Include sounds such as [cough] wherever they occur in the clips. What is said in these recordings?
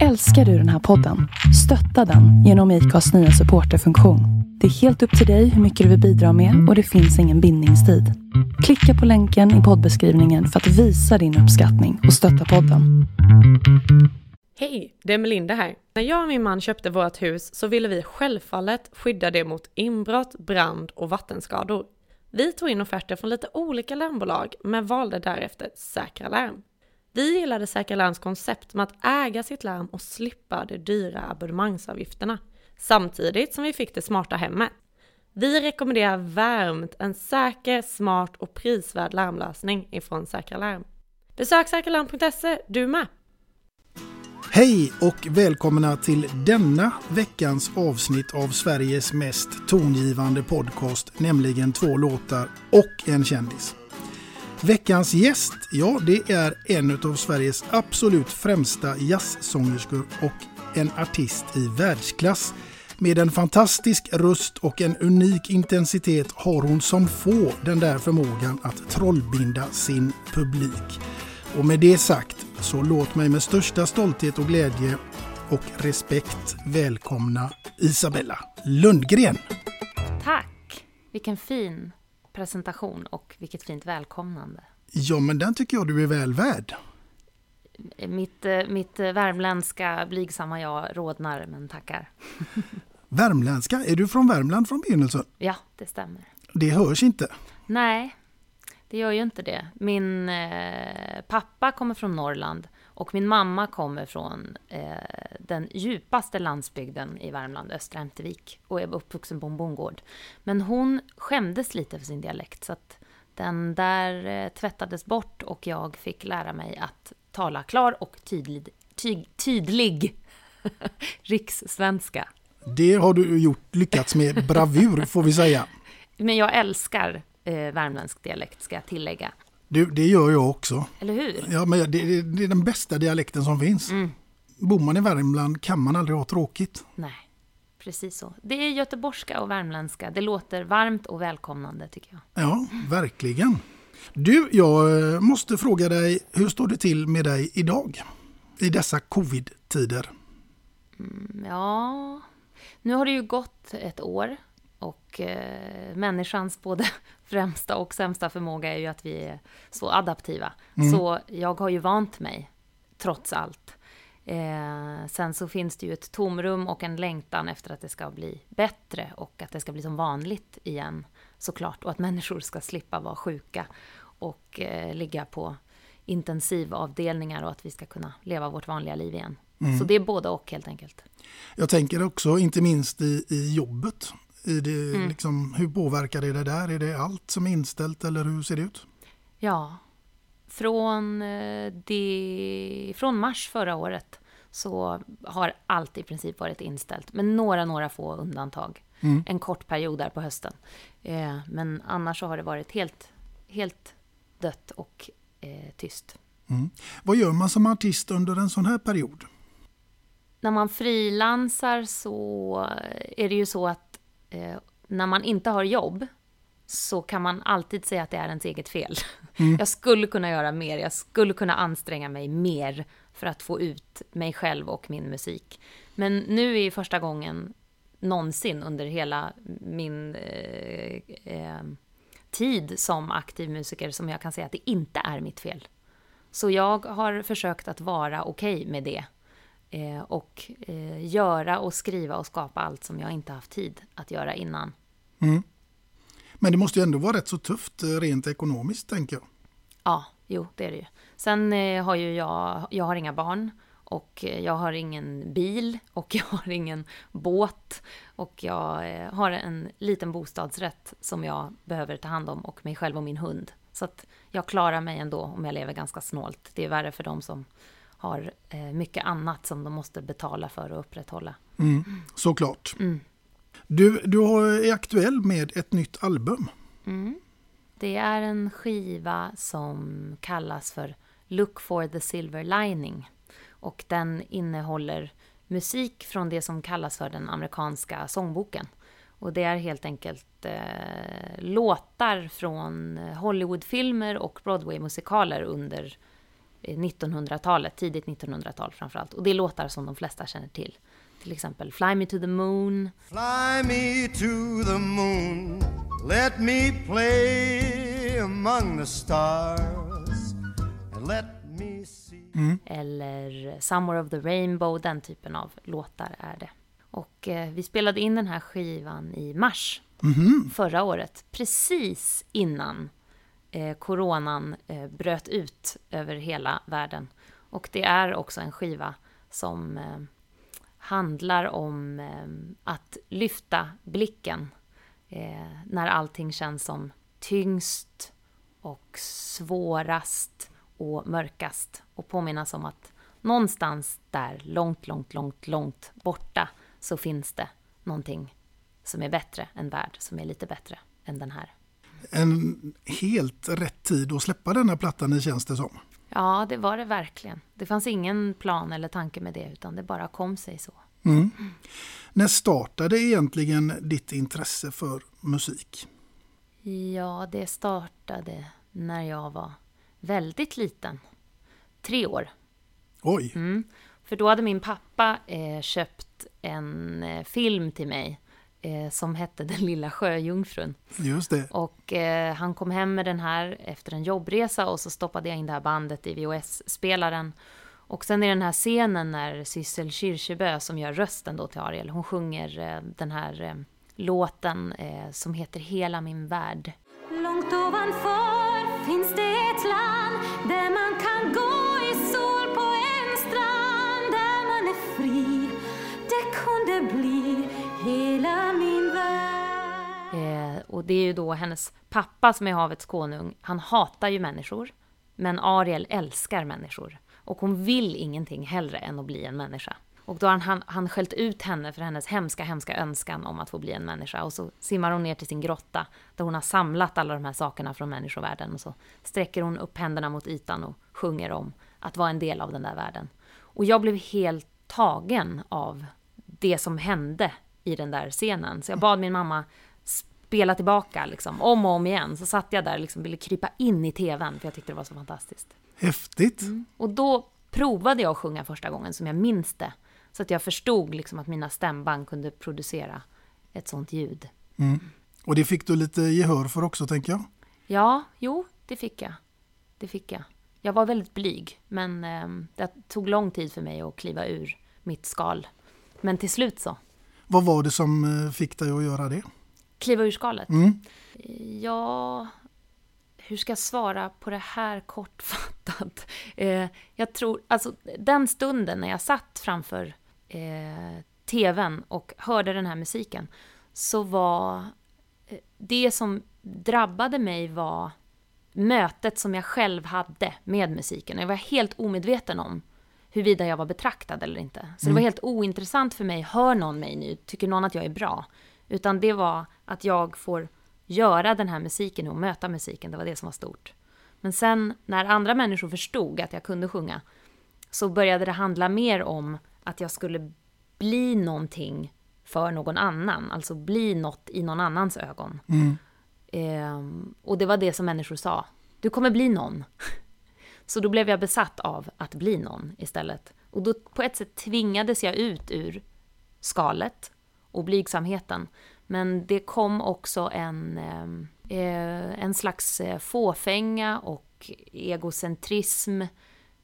Älskar du den här podden? Stötta den genom IKAs nya supporterfunktion. Det är helt upp till dig hur mycket du vill bidra med och det finns ingen bindningstid. Klicka på länken i poddbeskrivningen för att visa din uppskattning och stötta podden. Hej, det är Melinda här. När jag och min man köpte vårt hus så ville vi självfallet skydda det mot inbrott, brand och vattenskador. Vi tog in offerter från lite olika larmbolag men valde därefter Säkra Larm. Vi gillade Säkra Larms koncept med att äga sitt larm och slippa de dyra abonnemangsavgifterna, samtidigt som vi fick det smarta hemmet. Vi rekommenderar varmt en säker, smart och prisvärd larmlösning ifrån Säkra Larm. Besök säkralarm.se du med! Hej och välkomna till denna veckans avsnitt av Sveriges mest tongivande podcast, nämligen två låtar och en kändis. Veckans gäst, ja det är en av Sveriges absolut främsta jazzsångerskor och en artist i världsklass. Med en fantastisk röst och en unik intensitet har hon som få den där förmågan att trollbinda sin publik. Och med det sagt så låt mig med största stolthet och glädje och respekt välkomna Isabella Lundgren. Tack! Vilken fin presentation och vilket fint välkomnande. Ja, men den tycker jag du är väl värd. Mitt, eh, mitt värmländska blygsamma jag rodnar, men tackar. [laughs] Värmländska? Är du från Värmland från begynnelsen? Ja, det stämmer. Det hörs inte. Nej, det gör ju inte det. Min eh, pappa kommer från Norrland och min mamma kommer från eh, den djupaste landsbygden i Värmland, Östra Ämtervik, och är uppvuxen på en bondgård. Men hon skämdes lite för sin dialekt, så att den där eh, tvättades bort och jag fick lära mig att tala klar och tydlig, ty, tydlig [laughs] rikssvenska. Det har du gjort, lyckats med bravur, får vi säga. [laughs] Men jag älskar eh, värmländsk dialekt, ska jag tillägga. Du, det gör jag också. Eller hur? Ja, men det, det är den bästa dialekten som finns. Mm. Bor man i Värmland kan man aldrig ha tråkigt. Nej, precis så. Det är göteborgska och värmländska. Det låter varmt och välkomnande tycker jag. Ja, verkligen. Du, jag eh, måste fråga dig, hur står det till med dig idag? I dessa covid-tider? Mm, ja, nu har det ju gått ett år och eh, människans både [laughs] främsta och sämsta förmåga är ju att vi är så adaptiva. Mm. Så jag har ju vant mig, trots allt. Eh, sen så finns det ju ett tomrum och en längtan efter att det ska bli bättre och att det ska bli som vanligt igen, såklart. Och att människor ska slippa vara sjuka och eh, ligga på intensivavdelningar och att vi ska kunna leva vårt vanliga liv igen. Mm. Så det är både och helt enkelt. Jag tänker också, inte minst i, i jobbet, i det, mm. liksom, hur påverkar det det där? Är det allt som är inställt eller hur ser det ut? Ja, från, eh, det, från mars förra året så har allt i princip varit inställt. Men några, några få undantag. Mm. En kort period där på hösten. Eh, men annars så har det varit helt, helt dött och eh, tyst. Mm. Vad gör man som artist under en sån här period? När man frilansar så är det ju så att eh, när man inte har jobb så kan man alltid säga att det är ens eget fel. Mm. Jag skulle kunna göra mer, jag skulle kunna anstränga mig mer för att få ut mig själv och min musik. Men nu är första gången någonsin under hela min eh, eh, tid som aktiv musiker som jag kan säga att det inte är mitt fel. Så jag har försökt att vara okej okay med det Eh, och eh, göra och skriva och skapa allt som jag inte haft tid att göra innan. Mm. Men det måste ju ändå vara rätt så tufft eh, rent ekonomiskt, tänker jag. Ja, jo, det är det ju. Sen eh, har ju jag, jag har inga barn och eh, jag har ingen bil och [laughs] jag har ingen båt och jag har en liten bostadsrätt som jag behöver ta hand om och mig själv och min hund. Så att jag klarar mig ändå om jag lever ganska snålt. Det är värre för dem som har eh, mycket annat som de måste betala för att upprätthålla. Mm, såklart. Mm. Du, du är aktuell med ett nytt album. Mm. Det är en skiva som kallas för Look for the Silver Lining. Och den innehåller musik från det som kallas för den amerikanska sångboken. Och det är helt enkelt eh, låtar från Hollywoodfilmer och Broadway-musikaler under 1900-talet, tidigt 1900-tal framförallt. Och det är låtar som de flesta känner till. Till exempel Fly Me To The Moon. Fly me to the moon, let me play among the stars, and let me see. Eller Somewhere of the Rainbow, den typen av låtar är det. Och eh, vi spelade in den här skivan i mars förra året, precis innan eh, coronan eh, bröt ut över hela världen. Och det är också en skiva som eh, handlar om eh, att lyfta blicken eh, när allting känns som tyngst och svårast och mörkast och påminnas om att någonstans där, långt, långt, långt, långt borta så finns det någonting som är bättre, en värld som är lite bättre än den här. En helt rätt tid att släppa denna plattan känns det som. Ja, det var det verkligen. Det fanns ingen plan eller tanke med det, utan det bara kom sig så. När startade egentligen ditt intresse för musik? Ja, det startade när jag var väldigt liten. Tre år. Oj, För då hade min pappa eh, köpt en eh, film till mig eh, som hette [laughs] Den lilla sjöjungfrun. just det. Och eh, han kom hem med den här efter en jobbresa och så stoppade jag in det här bandet i VHS-spelaren. Och sen är den här scenen när Sissel Kyrkjebø som gör rösten då till Ariel, hon sjunger eh, den här eh, låten eh, som heter Hela min värld. Långt ovanför finns det ett land där man kan gå i sol på en strand där man är fri. Det kunde bli och det är ju då hennes pappa som är havets konung. Han hatar ju människor, men Ariel älskar människor. Och hon vill ingenting hellre än att bli en människa. Och då har han, han skällt ut henne för hennes hemska, hemska önskan om att få bli en människa. Och så simmar hon ner till sin grotta där hon har samlat alla de här sakerna från människovärlden. Och så sträcker hon upp händerna mot ytan och sjunger om att vara en del av den där världen. Och jag blev helt tagen av det som hände i den där scenen. Så jag bad min mamma spela tillbaka liksom, om och om igen. Så satt jag där och liksom ville krypa in i tvn för jag tyckte det var så fantastiskt. Häftigt. Och då provade jag att sjunga första gången som jag minns det. Så att jag förstod liksom att mina stämband kunde producera ett sånt ljud. Och det fick du lite gehör för också tänker jag. Ja, jo, det fick jag. Det fick jag. Jag var väldigt blyg, men eh, det tog lång tid för mig att kliva ur mitt skal. Men till slut så. Vad var det som eh, fick dig att göra det? Kliva ur skalet? Mm. Ja, hur ska jag svara på det här kortfattat? [laughs] Eh, jag tror, alltså den stunden när jag satt framför eh, tvn och hörde den här musiken så var eh, det som drabbade mig var mötet som jag själv hade med musiken. Jag var helt omedveten om huruvida jag var betraktad eller inte. Så det var helt ointressant för mig, hör någon mig nu? Tycker någon att jag är bra? Utan det var att jag får göra den här musiken och möta musiken, det var det som var stort. Men sen när andra människor förstod att jag kunde sjunga så började det handla mer om att jag skulle bli någonting för någon annan, alltså bli något i någon annans ögon. Ehm, och det var det som människor sa, du kommer bli någon. [laughs] Så då blev jag besatt av att bli någon istället. Och då på ett sätt tvingades jag ut ur skalet och blygsamheten. Men det kom också en, eh, eh, en slags eh, fåfänga och egocentrism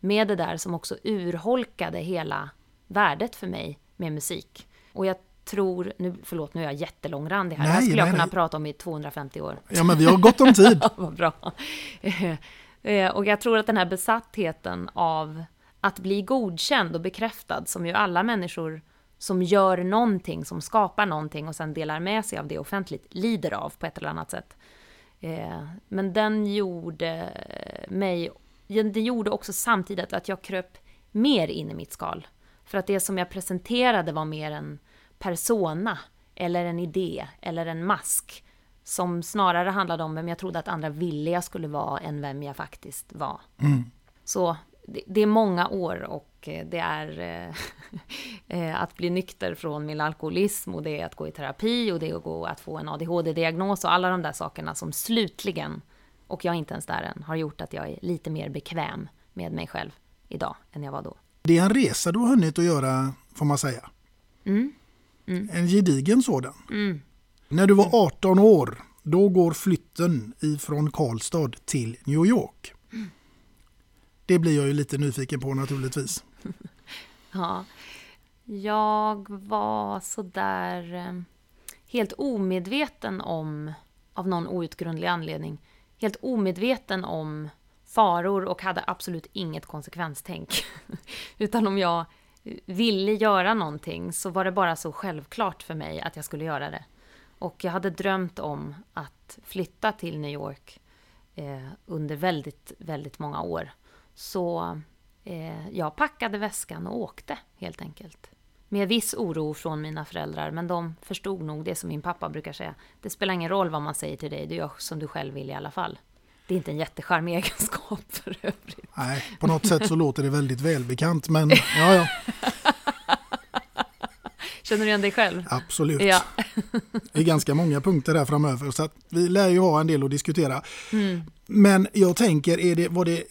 med det där som också urholkade hela värdet för mig med musik. Och jag tror, nu, förlåt nu är jag jättelångrandig här, det här Nej, skulle jag nej, kunna nej. prata om i 250 år. Ja men vi har gott om tid. [laughs] Vad bra. [laughs] Och jag tror att den här besattheten av att bli godkänd och bekräftad, som ju alla människor som gör någonting, som skapar någonting och sen delar med sig av det offentligt, lider av på ett eller annat sätt. Eh, Men den gjorde mig, den gjorde också samtidigt att jag kröp mer in i mitt skal. För att det som jag presenterade var mer en persona, eller en idé, eller en mask som snarare handlade om vem jag trodde att andra ville jag skulle vara än vem jag faktiskt var. Så det, det är många år och det är eh, [laughs] eh, att bli nykter från min alkoholism och det är att gå i terapi och det är att, gå, att få en ADHD-diagnos och alla de där sakerna som slutligen, och jag är inte ens där än, har gjort att jag är lite mer bekväm med mig själv idag än jag var då. Det är en resa du har hunnit att göra, får man säga. Mm. En gedigen sådan. Mm. När du var 18 år, då går flytten ifrån Karlstad till New York. Det blir jag ju lite nyfiken på naturligtvis. Ja, jag var sådär eh, helt omedveten om, av någon outgrundlig anledning, helt omedveten om faror och hade absolut inget konsekvenstänk. [laughs] Utan om jag ville göra någonting så var det bara så självklart för mig att jag skulle göra det. Och jag hade drömt om att flytta till New York eh, under väldigt, väldigt många år. Så eh, jag packade väskan och åkte helt enkelt. Med viss oro från mina föräldrar, men de förstod nog det som min pappa brukar säga. Det spelar ingen roll vad man säger till dig, du gör som du själv vill i alla fall. Det är inte en jättecharmig egenskap [laughs] för övrigt. Nej, på något sätt så låter det väldigt välbekant, men ja, ja, [laughs] Känner du igen dig själv? absolut. Ja. [laughs] Det är ganska många punkter här framöver, så vi lär ju ha en del att diskutera. Men jag tänker, är det, var det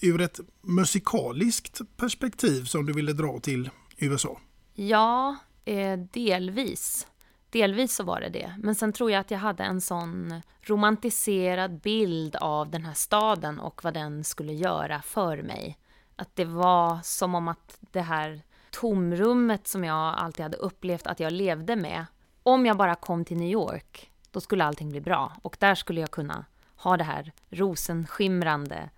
ur ett musikaliskt perspektiv som du ville dra till USA? Ja, eh, delvis. Delvis så var det det. Men sen tror jag att jag hade en sån romantiserad bild av den här staden och vad den skulle göra för mig. Att det var som om att det här tomrummet som jag alltid hade upplevt att jag levde med, om jag bara kom till New York, då skulle allting bli bra. Och där skulle jag kunna ha det här rosenskimrande,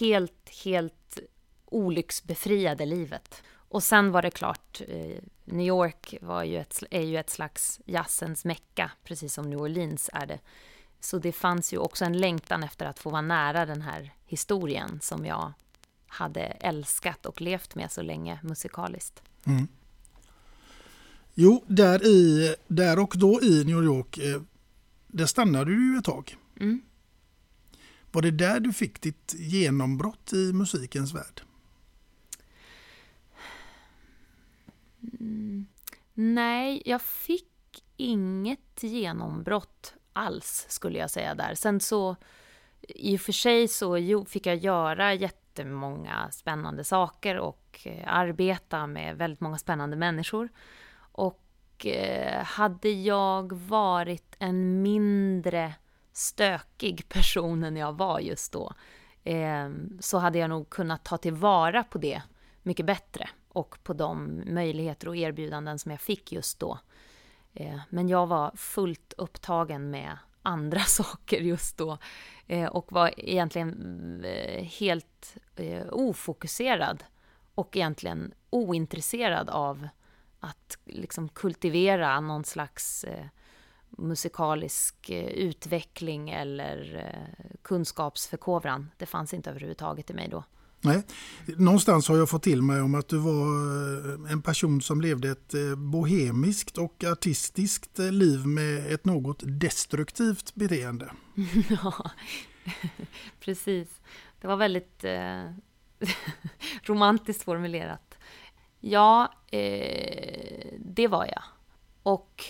helt, helt olycksbefriade livet. Och sen var det klart, eh, New York var ju ett, är ju ett slags jazzens mecka, precis som New Orleans är det. Så det fanns ju också en längtan efter att få vara nära den här historien som jag hade älskat och levt med så länge musikaliskt. Jo, där, i, där och då i New York, eh, där stannade du ju ett tag. Mm. Var det där du fick ditt genombrott i musikens värld? Mm. Nej, jag fick inget genombrott alls skulle jag säga där. Sen så i och för sig så fick jag göra jättemånga spännande saker och eh, arbeta med väldigt många spännande människor. Och eh, hade jag varit en mindre stökig personen jag var just då eh, så hade jag nog kunnat ta tillvara på det mycket bättre och på de möjligheter och erbjudanden som jag fick just då. Eh, Men jag var fullt upptagen med andra [laughs] saker just då eh, och var egentligen eh, helt eh, ofokuserad och egentligen ointresserad av att liksom kultivera någon slags eh, musikalisk eh, utveckling eller eh, kunskapsförkovran. Det fanns inte överhuvudtaget i mig då. Nej, någonstans har jag fått till mig om att du var eh, en person som levde ett bohemiskt och artistiskt liv med ett något destruktivt beteende. [laughs] Ja, [laughs] precis. Det var väldigt eh, [laughs] romantiskt formulerat. Ja, eh, det var jag. Och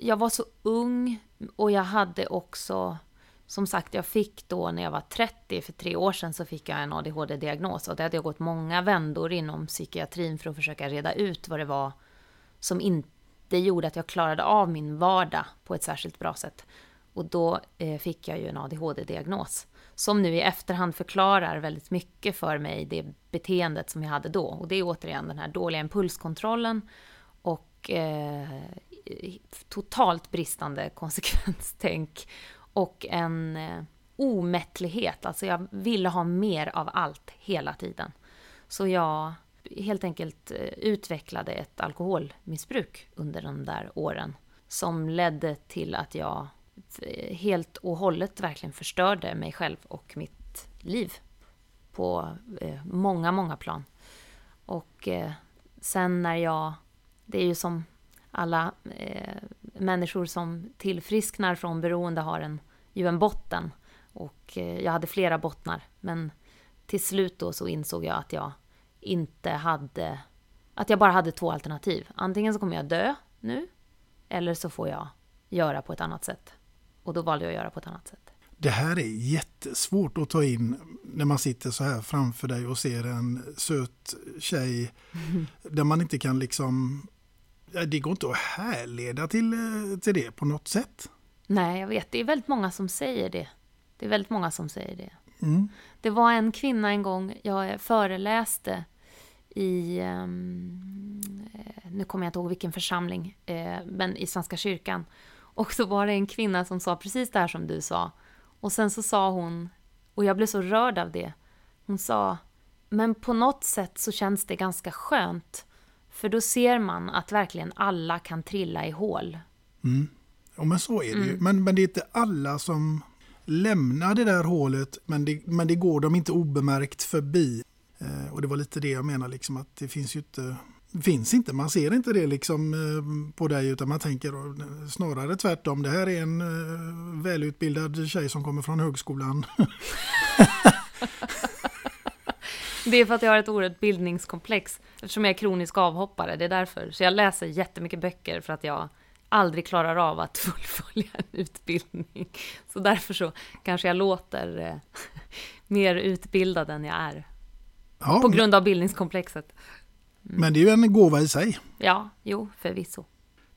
jag var så ung och jag hade också, som sagt, jag fick då när jag var 30, för tre år sedan, så fick jag en ADHD-diagnos. Och det hade jag gått många vändor inom psykiatrin för att försöka reda ut vad det var som inte gjorde att jag klarade av min vardag på ett särskilt bra sätt. Och då eh, fick jag ju en ADHD-diagnos. Som nu i efterhand förklarar väldigt mycket för mig det beteendet som jag hade då. Och det är återigen den här dåliga impulskontrollen och eh, Eh, totalt bristande [laughs] konsekvenstänk. Och en eh, omättlighet. Alltså jag ville ha mer av allt hela tiden. Så jag helt enkelt eh, utvecklade ett alkoholmissbruk under de där åren. Som ledde till att jag helt och hållet verkligen förstörde mig själv och mitt liv. På många, många plan. Och sen när jag... Det är ju som alla eh, människor som tillfrisknar från beroende har en, ju en botten. Och eh, jag hade flera bottnar. Men till slut då så insåg jag att jag inte hade... Att jag bara hade två alternativ. Antingen så kommer jag dö nu. Eller så får jag göra på ett annat sätt. Och då valde jag att göra på ett annat sätt. Det här är jättesvårt att ta in när man sitter så här framför dig och ser en söt tjej mm. [laughs] där man inte kan liksom... Det går inte att härleda till, eh, till det på något sätt. Nej, jag vet. Det är väldigt många som säger det. Det är väldigt många som säger det. Mm. Det var en kvinna en gång, jag föreläste i, um, nu kommer jag inte ihåg vilken församling, men i Svenska kyrkan. Och så var det en kvinna som sa precis det här som du sa. Och sen så sa hon, och jag blev så rörd av det, hon sa, men på något sätt så känns det ganska skönt. För då ser man att verkligen alla kan trilla i hål. Mm. Ja men så är det mm. ju. Men, men det är inte alla som lämnar det där hålet men det, men det går de inte obemärkt förbi. Eh, och det var lite det jag menar, liksom, att det finns ju inte finns inte, man ser inte det liksom eh, på dig utan man tänker snarare tvärtom. Det här är en eh, välutbildad tjej som kommer från högskolan. [laughs] det är för att jag har ett oerhört bildningskomplex eftersom jag är kronisk avhoppare. Det är därför. Så jag läser jättemycket böcker för att jag aldrig klarar av att [laughs] fullfölja en utbildning. Så därför så kanske jag låter eh, [laughs] mer utbildad än jag är. Ja, på grund av bildningskomplexet. Mm. Men det är ju en gåva i sig. Ja, jo, förvisso.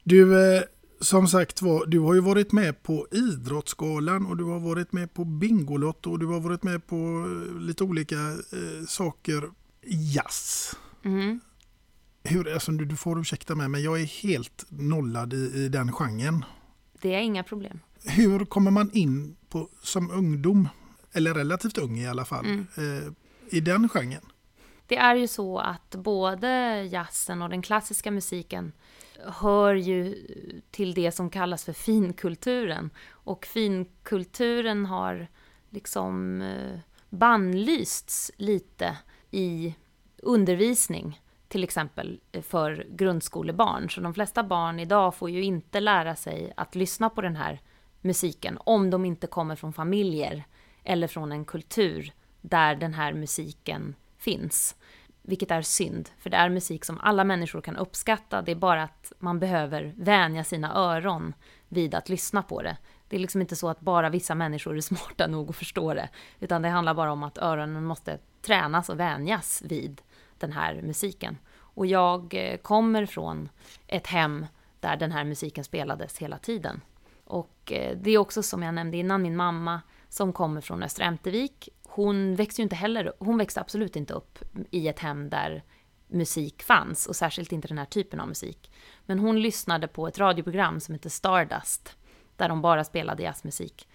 Du, eh, som sagt var, du har ju varit med på Idrottsgalan och du har varit med på Bingolotto och du har varit med på eh, lite olika eh, saker. Jazz. Mm hur, alltså, du, du får ursäkta mig, men jag är helt nollad i, i den genren. Det är inga problem. Hur kommer man in på, som ungdom, eller relativt ung i alla fall, mm. eh, i den genren? Det är ju så att både jazzen och den klassiska musiken hör ju till det som kallas för finkulturen. Och finkulturen har liksom eh, bannlysts lite i undervisning till exempel eh, för grundskolebarn. Så de flesta barn idag får ju inte lära sig att lyssna på den här musiken om de inte kommer från familjer eller från en kultur där den här musiken finns. Vilket är synd, för det är musik som alla människor kan uppskatta. Det är bara att man behöver vänja sina öron vid att lyssna på det. Det är liksom inte så att bara vissa människor är [laughs] smarta nog att förstå det, utan det handlar bara om att öronen måste tränas och vänjas vid den här musiken. Och jag eh, kommer från ett hem där den här musiken spelades hela tiden. Och eh, det är också som jag nämnde innan, min mamma som kommer från Östra Ämtervik, hon växte ju inte heller, hon växte absolut inte upp i ett hem där musik fanns och särskilt inte den här typen av musik. Men hon lyssnade på ett radioprogram som heter Stardust där de bara spelade jazzmusik.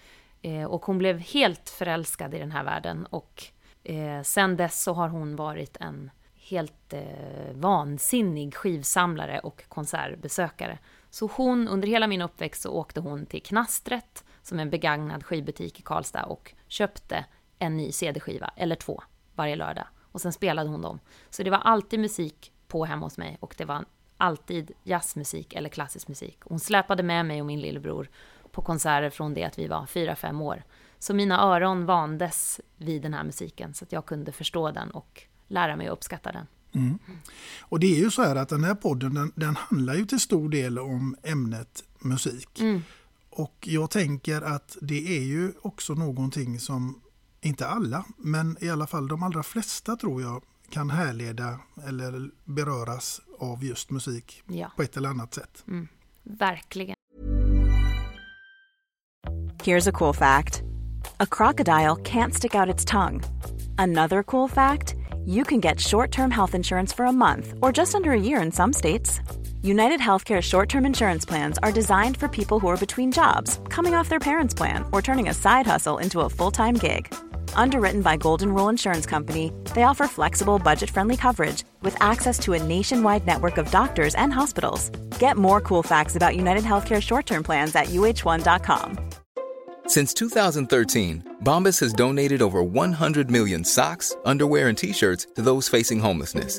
Eh, och hon blev helt förälskad i den här världen och eh, sen dess så har hon varit en helt eh, vansinnig skivsamlare och konsertbesökare. Så hon, under hela min uppväxt så åkte hon till Knastret, som en begagnad skivbutik i Karlstad, och köpte en ny CD-skiva, eller två, varje lördag. Och sen spelade hon dem. Så det var alltid musik på hemma hos mig och det var alltid jazzmusik eller klassisk musik. Hon släpade med mig och min lillebror på konserter från det att vi var fyra fem år. Så mina öron vandes vid den här musiken så att jag kunde förstå den och lära mig att uppskatta den. Mm. Och det är ju så här att den här podden den, den handlar ju till stor del om ämnet musik. Mm. Och jag tänker att det är ju också någonting som, inte alla, men i alla fall de allra flesta tror jag kan härleda eller beröras av just musik ja. på ett eller annat sätt. Mm. Verkligen. Here's a cool fact. A crocodile can't stick out its tongue. Another cool fact. you can get short term health insurance for a month or just under a year in some states. United Healthcare short term insurance plans are designed for people who are between jobs, coming off their parents' plan, or turning a side hustle into a full time gig. Underwritten by Golden Rule Insurance Company, they offer flexible, budget friendly coverage with access to a nationwide network of doctors and hospitals. Get more cool facts about United Healthcare short term plans at uh1.com. Since 2013, Bombas has donated over 100 million socks, underwear, and t shirts to those facing homelessness.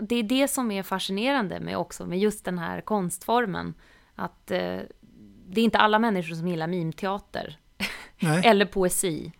Det, är det som är fascinerande med också med just den här konstformen. Att eh, det är inte alla människor som gillar mimteater. [laughs] Eller poesi.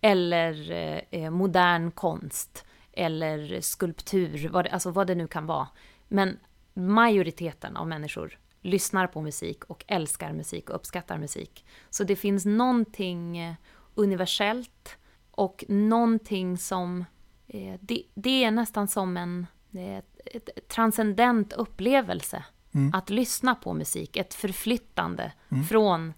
Eller eh, modern konst. Eller skulptur, vad det, alltså vad det nu kan vara. Men majoriteten av människor lyssnar på musik och älskar musik och uppskattar musik. Så det finns någonting eh, universellt och någonting som... Eh, det, det är nästan som en eh, ett, ett transcendent upplevelse att lyssna på musik. Ett förflyttande från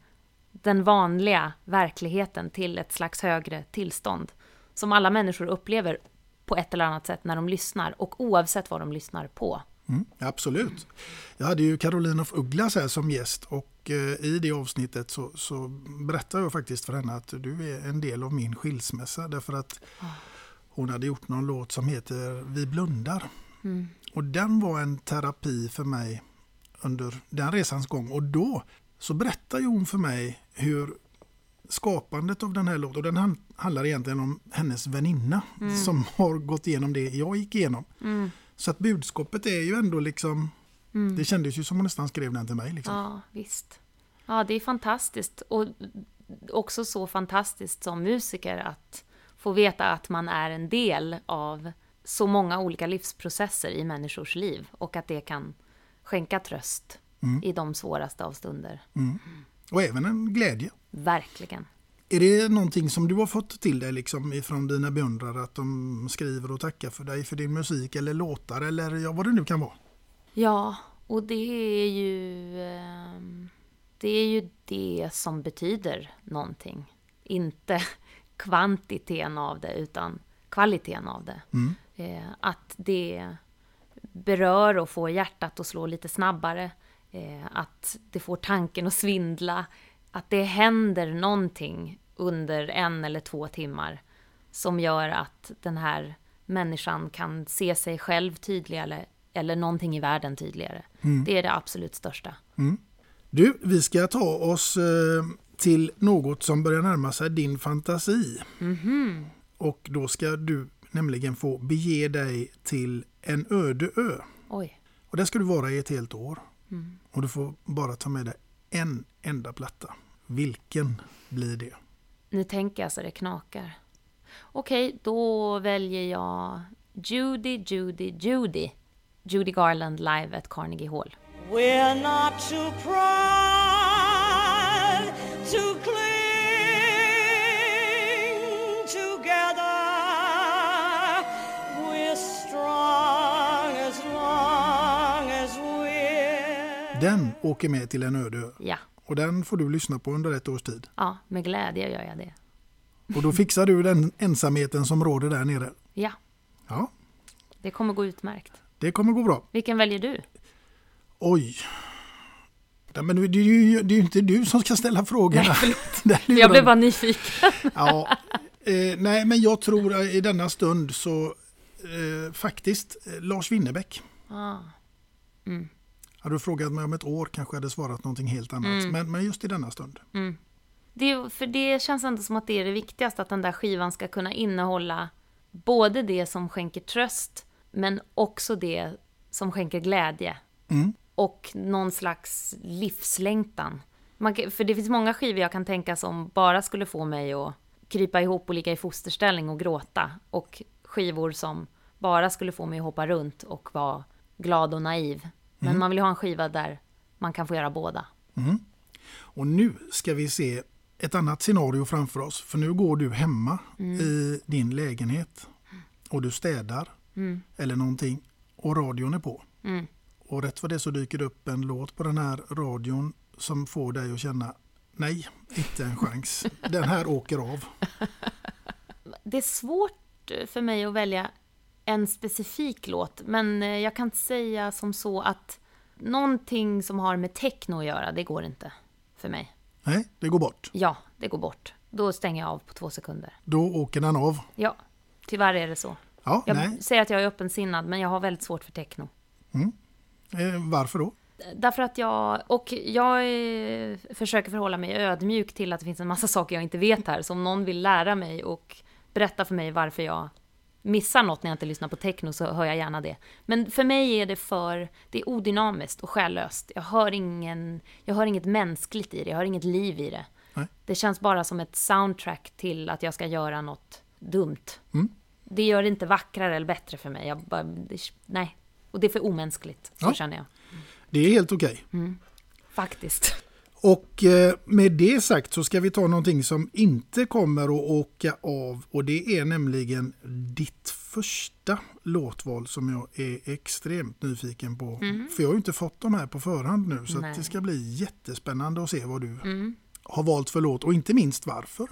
den vanliga verkligheten till ett slags högre tillstånd. Som alla människor upplever på ett eller annat sätt när de lyssnar och oavsett vad de lyssnar på. Mm, absolut. Jag hade ju Caroline of Ugglas här som gäst och eh, i det avsnittet så, så berättade jag faktiskt för henne att du är en del av min skilsmässa därför att hon hade gjort någon låt som heter Vi blundar. Och den var en terapi för mig under den resans gång och då så berättade hon för mig hur skapandet av den här låten, och den han- handlar egentligen om hennes väninna som har gått igenom det jag gick igenom. Så att budskapet är ju ändå liksom, det kändes ju som hon nästan skrev den till mig. Liksom. Ja, visst. Ja, det är fantastiskt. Och också så fantastiskt som musiker att få veta att man är en del av så många olika livsprocesser i människors liv och att det kan skänka tröst i de svåraste av stunder. Och även en glädje. Verkligen. Är det någonting som du har fått till dig liksom ifrån dina beundrare att de skriver och tackar för dig för din musik eller låtar eller ja, vad det nu kan vara? Ja, och det är ju... ehm, Det är ju det som betyder någonting. Inte [laughs] kvantiteten av det, utan kvaliteten av det. Eh, Att det berör och får hjärtat att slå lite snabbare. Eh, Att det får tanken att svindla. Att det händer någonting under en eller två timmar som gör att den här människan kan se sig själv tydligare eller någonting i världen tydligare. Det är det absolut största. Du, vi ska ta oss eh, till något som börjar närma sig din fantasi. Och då ska du nämligen få bege dig till en öde ö. Oj. Och där ska du vara i ett helt år. Och du får bara ta med dig en enda platta. Vilken blir det? Nu tänker jag så det knakar. Okej, då väljer jag Judy, Judy, Judy. Judy Garland live at Carnegie Hall. We're not too proud Den åker med till en öde ö. Ja, Och den får du lyssna på under ett års tid. ja, med glädje gör jag det. Och då fixar du den ensamheten som råder där nere. Ja, Ja, det kommer gå utmärkt. det kommer gå bra. Vilken väljer du? Oj. Ja, men det är ju det är ju inte du som ska ställa frågorna. [laughs] Lurar Jag blev bara nyfiken. Ja, eh, nej, men jag tror i denna stund så eh, faktiskt eh, Lars Winnerbäck. Ah, Hade du frågat mig om ett år kanske jag hade svarat någonting helt annat. Mm. Men, men just i denna stund. det, för det känns ändå som att det är det viktigaste, att den där skivan ska kunna innehålla både det som skänker tröst, men också det som skänker glädje. Och någon slags livslängtan. Man, för det finns många skivor jag kan tänka som bara skulle få mig att krypa ihop och ligga i fosterställning och gråta. Och skivor som bara skulle få mig att hoppa runt och vara glad och naiv. Men man vill ju ha en skiva där man kan få göra båda. Och nu ska vi se ett annat scenario framför oss. För nu går du hemma i din lägenhet och du städar eller någonting och radion är på. Och rätt för det så dyker det upp en låt på den här radion som får dig att känna nej, inte en chans. [laughs] Den här åker av. det är svårt för mig att välja en specifik låt, men eh, jag kan säga som så att någonting som har med techno att göra, det går inte för mig. Nej, det går bort. Ja, det går bort. Då stänger jag av på två sekunder. Då åker den av. Ja, tyvärr är det så. Ja, jag nej. säger att jag är öppensinnad, men jag har väldigt svårt för techno. Eh, varför då? Därför att jag, och jag eh, försöker förhålla mig ödmjuk till att det finns en massa [laughs] saker jag inte vet här. Så om någon vill lära mig och berätta för mig varför jag missar något när jag inte lyssnar på techno så hör jag gärna det. Men för mig är det för, det är odynamiskt och själlöst. Jag hör, ingen, jag hör inget mänskligt i det, jag hör inget liv i det. Nej. Det känns bara som ett soundtrack till att jag ska göra något dumt. Mm. Det gör det inte vackrare eller bättre för mig. Jag bara, det, nej. Och det är för omänskligt, så Ja. känner jag. Det är helt okej. Faktiskt. Och eh, med det sagt så ska vi ta någonting som inte kommer att åka av och det är nämligen ditt första låtval som jag är extremt nyfiken på. För jag har ju inte fått de här på förhand nu så det ska bli jättespännande att se vad du har valt för låt och inte minst varför.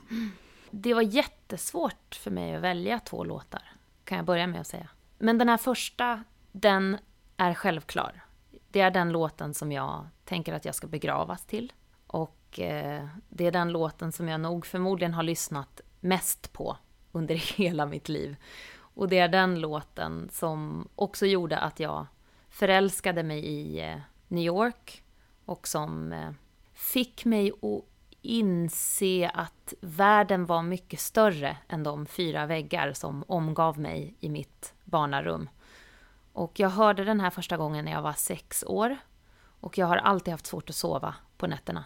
Det var jättesvårt för mig att välja två låtar, kan jag börja med att säga. Men den här första, den är självklar. Det är den låten som jag tänker att jag ska begravas till. Och eh, det är den låten som jag nog förmodligen har lyssnat mest på under [laughs] hela mitt liv. Och det är den låten som också gjorde att jag förälskade mig i eh, New York och som eh, fick mig att inse att världen var mycket större än de fyra väggar som omgav mig i mitt barnarum. Och jag hörde den här första gången när jag var sex år. Och jag har alltid haft svårt att sova på nätterna.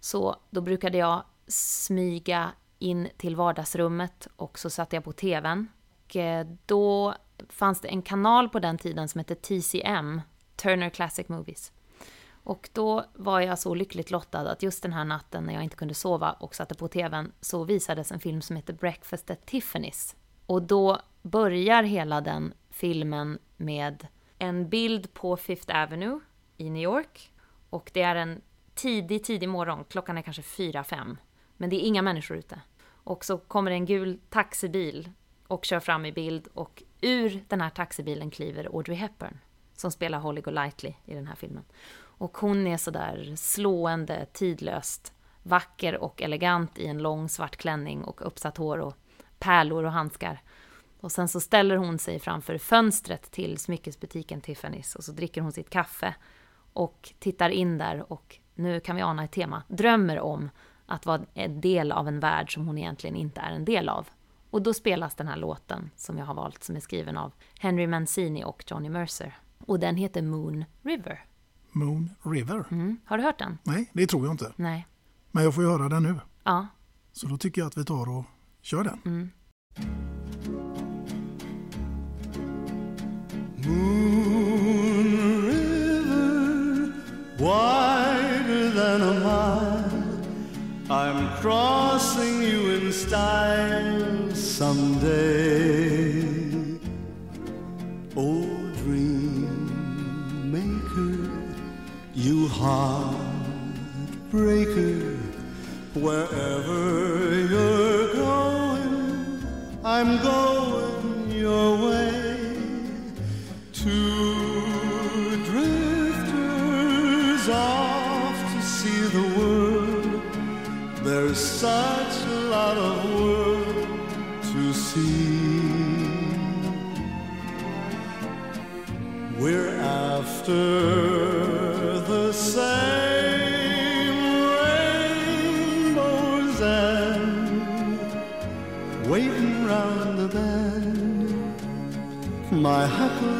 Så då brukade jag smyga in till vardagsrummet och så satte jag på TVn. Och eh, då fanns det en kanal på den tiden som hette TCM, Turner Classic Movies. Och då var jag så lyckligt lottad att just den här natten när jag inte kunde sova och satte på TVn så visades en film som heter Breakfast at Tiffany's. Och då börjar hela den filmen med en bild på Fifth Avenue i New York. Och det är en tidig, tidig morgon, klockan är kanske fyra fem Men det är inga människor ute. Och så kommer det en gul taxibil och kör fram i bild och ur den här taxibilen kliver Audrey Hepburn som spelar Holly Golightly i den här filmen. Och hon är sådär slående, tidlöst, vacker och elegant i en lång svart klänning och uppsatt hår och pärlor och handskar. Och sen så ställer hon sig framför fönstret till smyckesbutiken Tiffany's och så dricker hon sitt kaffe och tittar in där och nu kan vi ana ett tema, drömmer om att vara en del av en värld som hon egentligen inte är en del av. Och då spelas den här låten som jag har valt som är skriven av Henry Mancini och Johnny Mercer. Och den heter Moon River. Moon River. Mm. Har du hört den? Nej, det tror jag inte. Nej. Men jag får ju höra den nu. Ja. Så då tycker jag att vi tar och kör den. Mm. Someday. Oh, dream maker, you heartbreaker, wherever you're going, I'm going after the same rainbows waiting round the bend. My huckleberry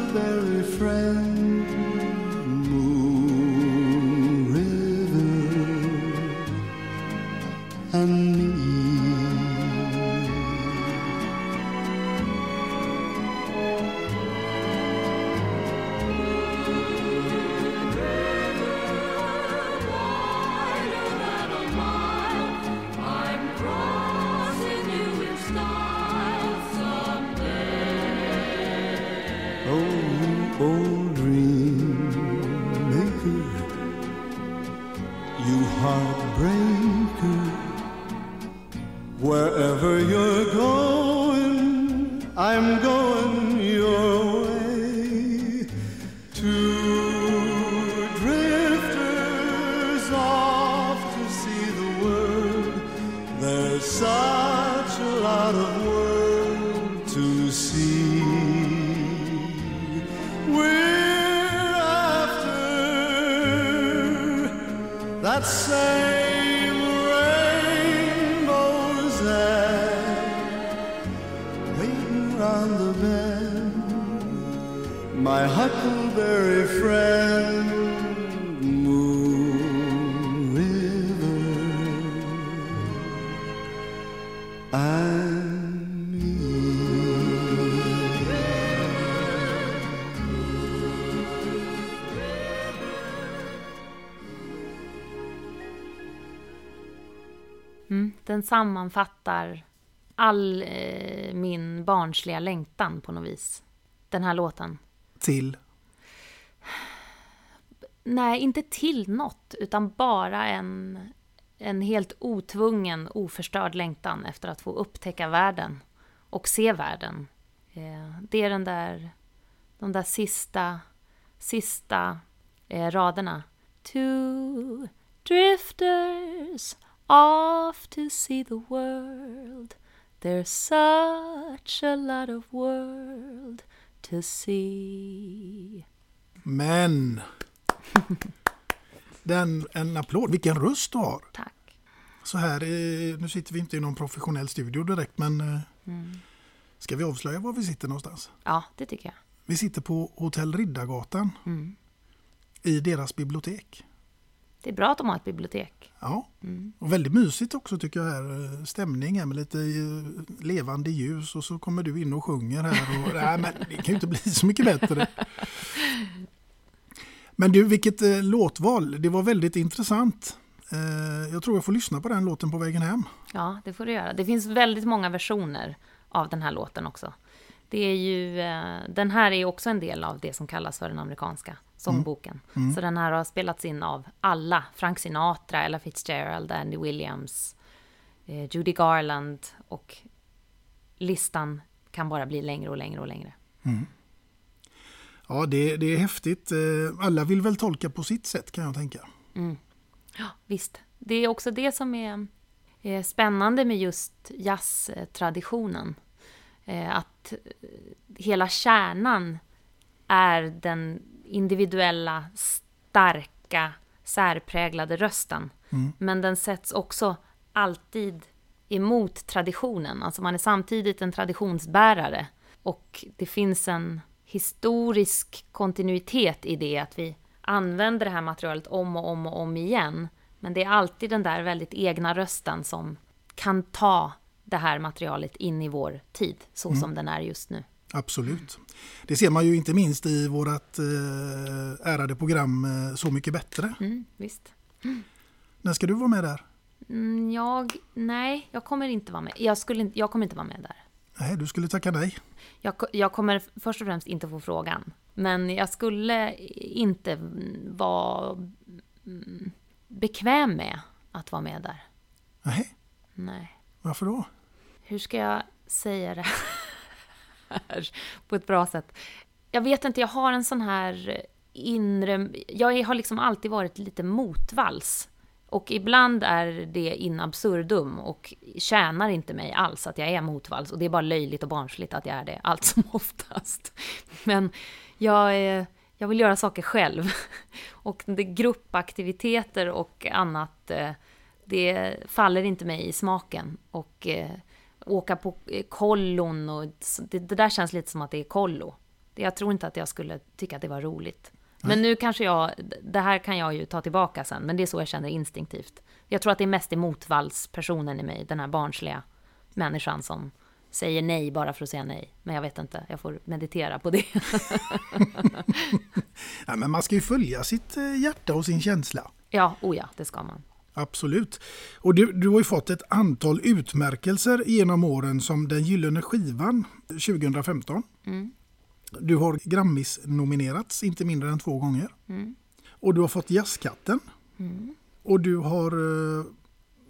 den sammanfattar all eh, min barnsliga längtan på något vis. Den här låten. Till? Nej, inte till något, utan bara en, en helt otvungen, oförstörd längtan efter att få upptäcka världen och se världen. Eh, det är den där, de där sista, sista eh, raderna. Two drifters off to see the world There's such a lot of world to see Men! [laughs] Den, en applåd. Vilken röst du har! Tack. Så här, nu sitter vi inte i någon professionell studio direkt men eh, Mm. ska vi avslöja var vi sitter någonstans? Ja, det tycker jag. Vi sitter på Hotell Riddargatan Mm. i deras bibliotek. Det är bra att de har ett bibliotek. Ja, Mm. och väldigt mysigt också tycker jag här. eh, Stämning här med lite eh, levande ljus och så kommer du in och sjunger här. Och, [laughs] nej, men det kan ju inte bli så mycket bättre. Men du, vilket eh, låtval. Det var väldigt intressant. Eh, jag tror jag får lyssna på den låten på vägen hem. Ja, det får du göra. Det finns väldigt många versioner av den här låten också. Det är ju, eh, den här är också en del av det som kallas för den amerikanska sångboken. Mm. Så den här har spelats in av alla. Frank Sinatra, Ella Fitzgerald, Andy Williams, eh, Judy Garland och listan kan bara bli längre och längre och längre. Mm. Ja, det, det är häftigt. Eh, Alla vill väl tolka på sitt sätt kan jag tänka. Mm. Ja, visst. Det är också det som är eh, spännande med just jazztraditionen. Eh, Att hela kärnan är den individuella, starka, särpräglade rösten. Mm. Men den sätts också alltid emot traditionen. Alltså man är samtidigt en traditionsbärare. Och det finns en historisk kontinuitet i det att vi använder det här materialet om och om och om igen. Men det är alltid den där väldigt egna rösten som kan ta det här materialet in i vår tid, så Mm. som den är just nu. Absolut. Det ser man ju inte minst i vårt eh, ärade program eh, Så mycket bättre. Mm, visst. När ska du vara med där? Mm, jag, nej, jag kommer inte vara med. Jag, skulle, jag kommer inte vara med där. Nej, du skulle tacka nej. Jag, jag kommer först och främst inte få frågan. Men jag skulle inte vara mm, bekväm med att vara med där. Nej, Nej. varför då? Hur ska jag säga det här på ett bra sätt? Jag vet inte, jag har en sån här inre... Jag har liksom alltid varit lite motvalls. Och ibland är det in absurdum och tjänar inte mig alls att jag är motvalls. Och det är bara löjligt och barnsligt att jag är det, allt som [laughs] oftast. Men jag, eh, jag vill göra saker själv. [laughs] Och det gruppaktiviteter och annat, eh, det faller inte mig i smaken. Och eh, åka på eh, kollon och det, det där känns lite som att det är kollo. Jag tror inte att jag skulle tycka att det var roligt. Men nu kanske jag, det här kan jag ju ta tillbaka sen, men det är så jag känner instinktivt. Jag tror att det är mest emotvallspersonen i mig, den här barnsliga människan som säger nej bara för att säga nej. Men jag vet inte, jag får meditera på det. [laughs] Ja, men man ska ju följa sitt eh, hjärta och sin känsla. ja, oh ja, det ska man. Absolut. Och du, du har ju fått ett antal utmärkelser genom åren som den gyllene skivan 2015. Mm. Du har Grammis-nominerats inte mindre än två gånger. Mm. Och du har fått Jazzkatten. Mm. Och du har eh,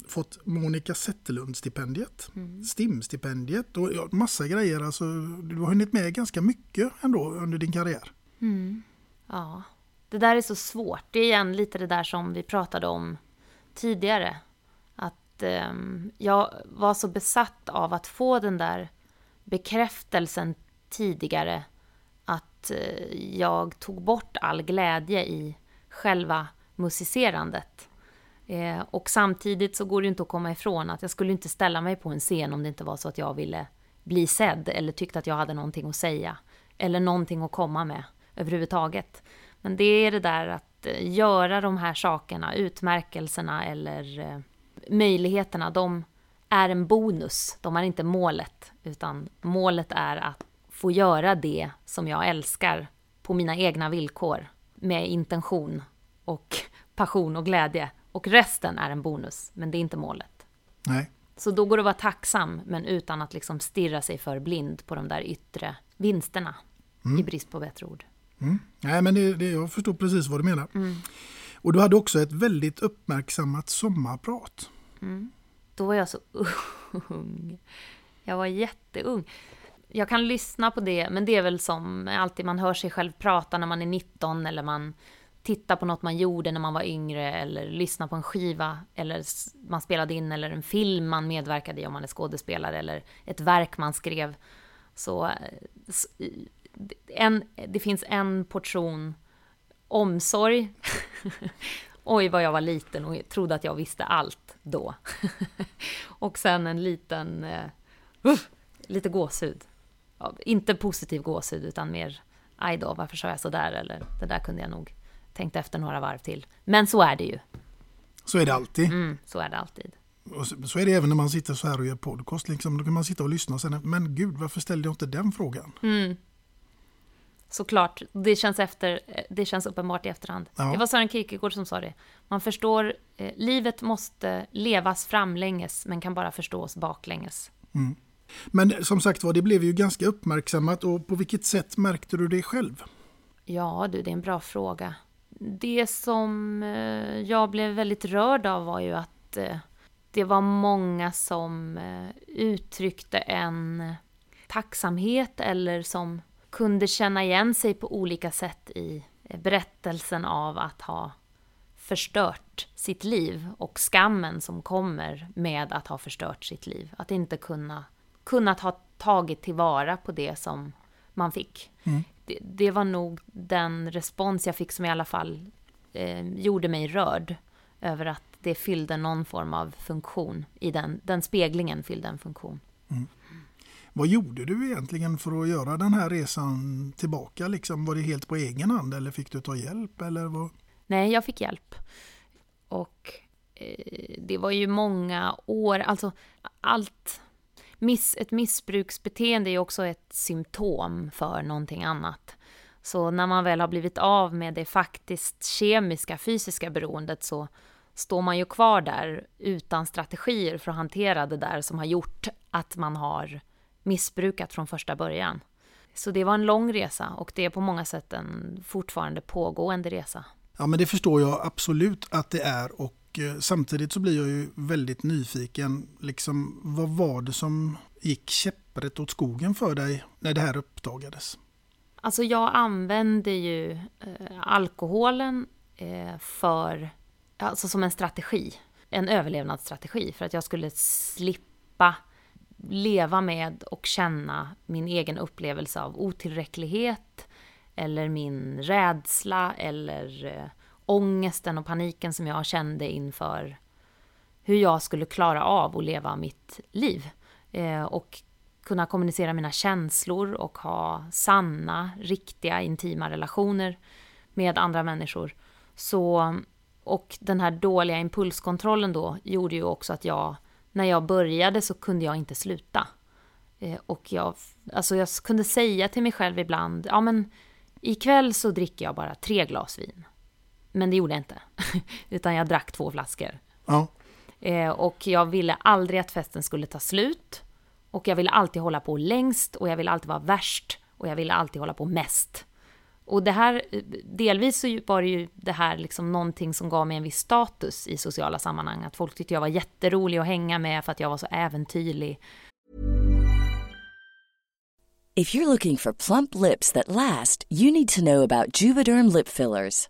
fått Monica Zetterlund-stipendiet, Mm. STIM-stipendiet och ja, massa grejer. Alltså, du har hunnit med ganska mycket ändå under din karriär. Mm. Ja, det där är så svårt. Det är igen lite det där som vi pratade om tidigare. Att eh, jag var så besatt av att få den där bekräftelsen tidigare att eh, jag tog bort all glädje i själva musicerandet. Eh, och samtidigt så går det inte att komma ifrån att jag skulle inte ställa mig på en scen om det inte var så att jag ville bli sedd eller tyckte att jag hade någonting att säga. Eller någonting att komma med överhuvudtaget. Men det är det där att eh, göra de här sakerna, utmärkelserna eller eh, möjligheterna, de är en bonus. De är inte målet, utan målet är att få göra det som jag älskar på mina egna villkor med intention och [laughs] passion och glädje. Och resten är en bonus, men det är inte målet. Nej. Så då går det att vara tacksam, men utan att liksom stirra sig för blind på de där yttre vinsterna, i brist på bättre ord. Mm. Nej, men det, det, jag förstår precis vad du menar. Mm. Och du hade också ett väldigt uppmärksammat sommarprat. Mm. Då var jag så ung. Jag var jätteung. Jag kan lyssna på det, men det är väl som alltid man hör sig själv prata när man är 19 eller man tittar på något man gjorde när man var yngre eller lyssnar på en skiva eller man spelade in eller en film man medverkade i om man är skådespelare eller ett verk man skrev. Så eh, en, det finns en portion omsorg. [laughs] Oj, vad jag var liten och trodde att jag visste allt då. [laughs] och sen en liten, uff, lite gåshud. Ja, inte positiv gåshud, utan mer, aj då, varför sa jag så där? Eller det där kunde jag nog tänkt efter några varv till. Men så är det ju. Så är det alltid. Mm, så är det alltid. Och så, så är det även när man sitter så här och gör podcast. Liksom, då kan man sitta och lyssna och sen, men gud, varför ställde jag inte den frågan? Mm. Såklart, det känns, efter, det känns uppenbart i efterhand. Ja. Det var Sören Kierkegaard som sa det. Man förstår, eh, livet måste levas framlänges, men kan bara förstås baklänges. Mm. Men som sagt var, det blev ju ganska uppmärksammat och på vilket sätt märkte du det själv? Ja du, det är en bra fråga. Det som eh, jag blev väldigt rörd av var ju att eh, det var många som eh, uttryckte en tacksamhet eller som kunde känna igen sig på olika sätt i eh, berättelsen av att ha förstört sitt liv och skammen som kommer med att ha förstört sitt liv. Att inte kunna kunnat ha tagit tillvara på det som man fick. Mm. Det, det var nog den respons jag fick som i alla fall eh, gjorde mig rörd över att det fyllde någon form av funktion i den, den speglingen fyllde en funktion. Vad gjorde du egentligen för att göra den här resan tillbaka? Liksom, var det helt på egen hand eller fick du ta hjälp? Eller vad? Nej, jag fick hjälp. Och eh, det var ju många år, alltså allt... Miss, ett missbruksbeteende är ju också ett symptom för någonting annat. Så när man väl har blivit av med det faktiskt kemiska, fysiska beroendet så står man ju kvar där utan strategier för att hantera det där som har gjort att man har missbrukat från första början. Så det var en lång resa och det är på många sätt en fortfarande pågående resa. Ja, men det förstår jag absolut att det är och eh, samtidigt så blir jag ju väldigt nyfiken. Liksom, vad var det som gick käpprätt åt skogen för dig när det här uppdagades? Alltså jag använde ju eh, alkoholen eh, för, alltså som en strategi. En överlevnadsstrategi för att jag skulle slippa leva med och känna min egen upplevelse av otillräcklighet eller min rädsla eller eh, ångesten och paniken som jag kände inför hur jag skulle klara av att leva mitt liv. Eh, och kunna kommunicera mina känslor och ha sanna, riktiga, intima relationer med andra människor. Så, och den här dåliga impulskontrollen då gjorde ju också att jag, när jag började så kunde jag inte sluta. Eh, och jag, alltså jag kunde säga till mig själv ibland, ja men ikväll så dricker jag bara tre glas vin. Men det gjorde jag inte, [laughs] utan jag drack två flaskor. Ja. Eh, och jag ville aldrig att festen skulle ta slut. Och jag ville alltid hålla på längst och jag ville alltid vara värst och jag ville alltid hålla på mest. Och det här, delvis så var det ju det här liksom någonting som gav mig en viss status i sociala sammanhang. Att folk tyckte jag var jätterolig att hänga med för att jag var så äventyrlig. If you're looking for plump lips that last, you need to know about Juvederm lip fillers.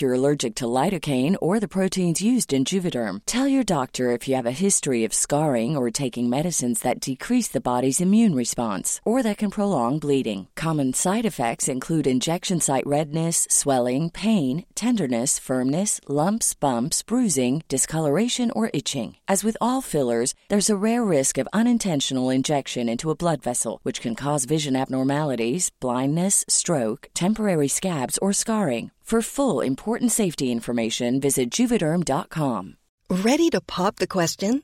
you're allergic to lidocaine or the proteins used in Juvederm. Tell your doctor if you have a history of scarring or taking medicines that decrease the body's immune response or that can prolong bleeding. Common side effects include injection site redness, swelling, pain, tenderness, firmness, lumps, bumps, bruising, discoloration, or itching. As with all fillers, there's a rare risk of unintentional injection into a blood vessel, which can cause vision abnormalities, blindness, stroke, temporary scabs, or scarring. For full important safety information, visit juvederm.com. Ready to pop the question?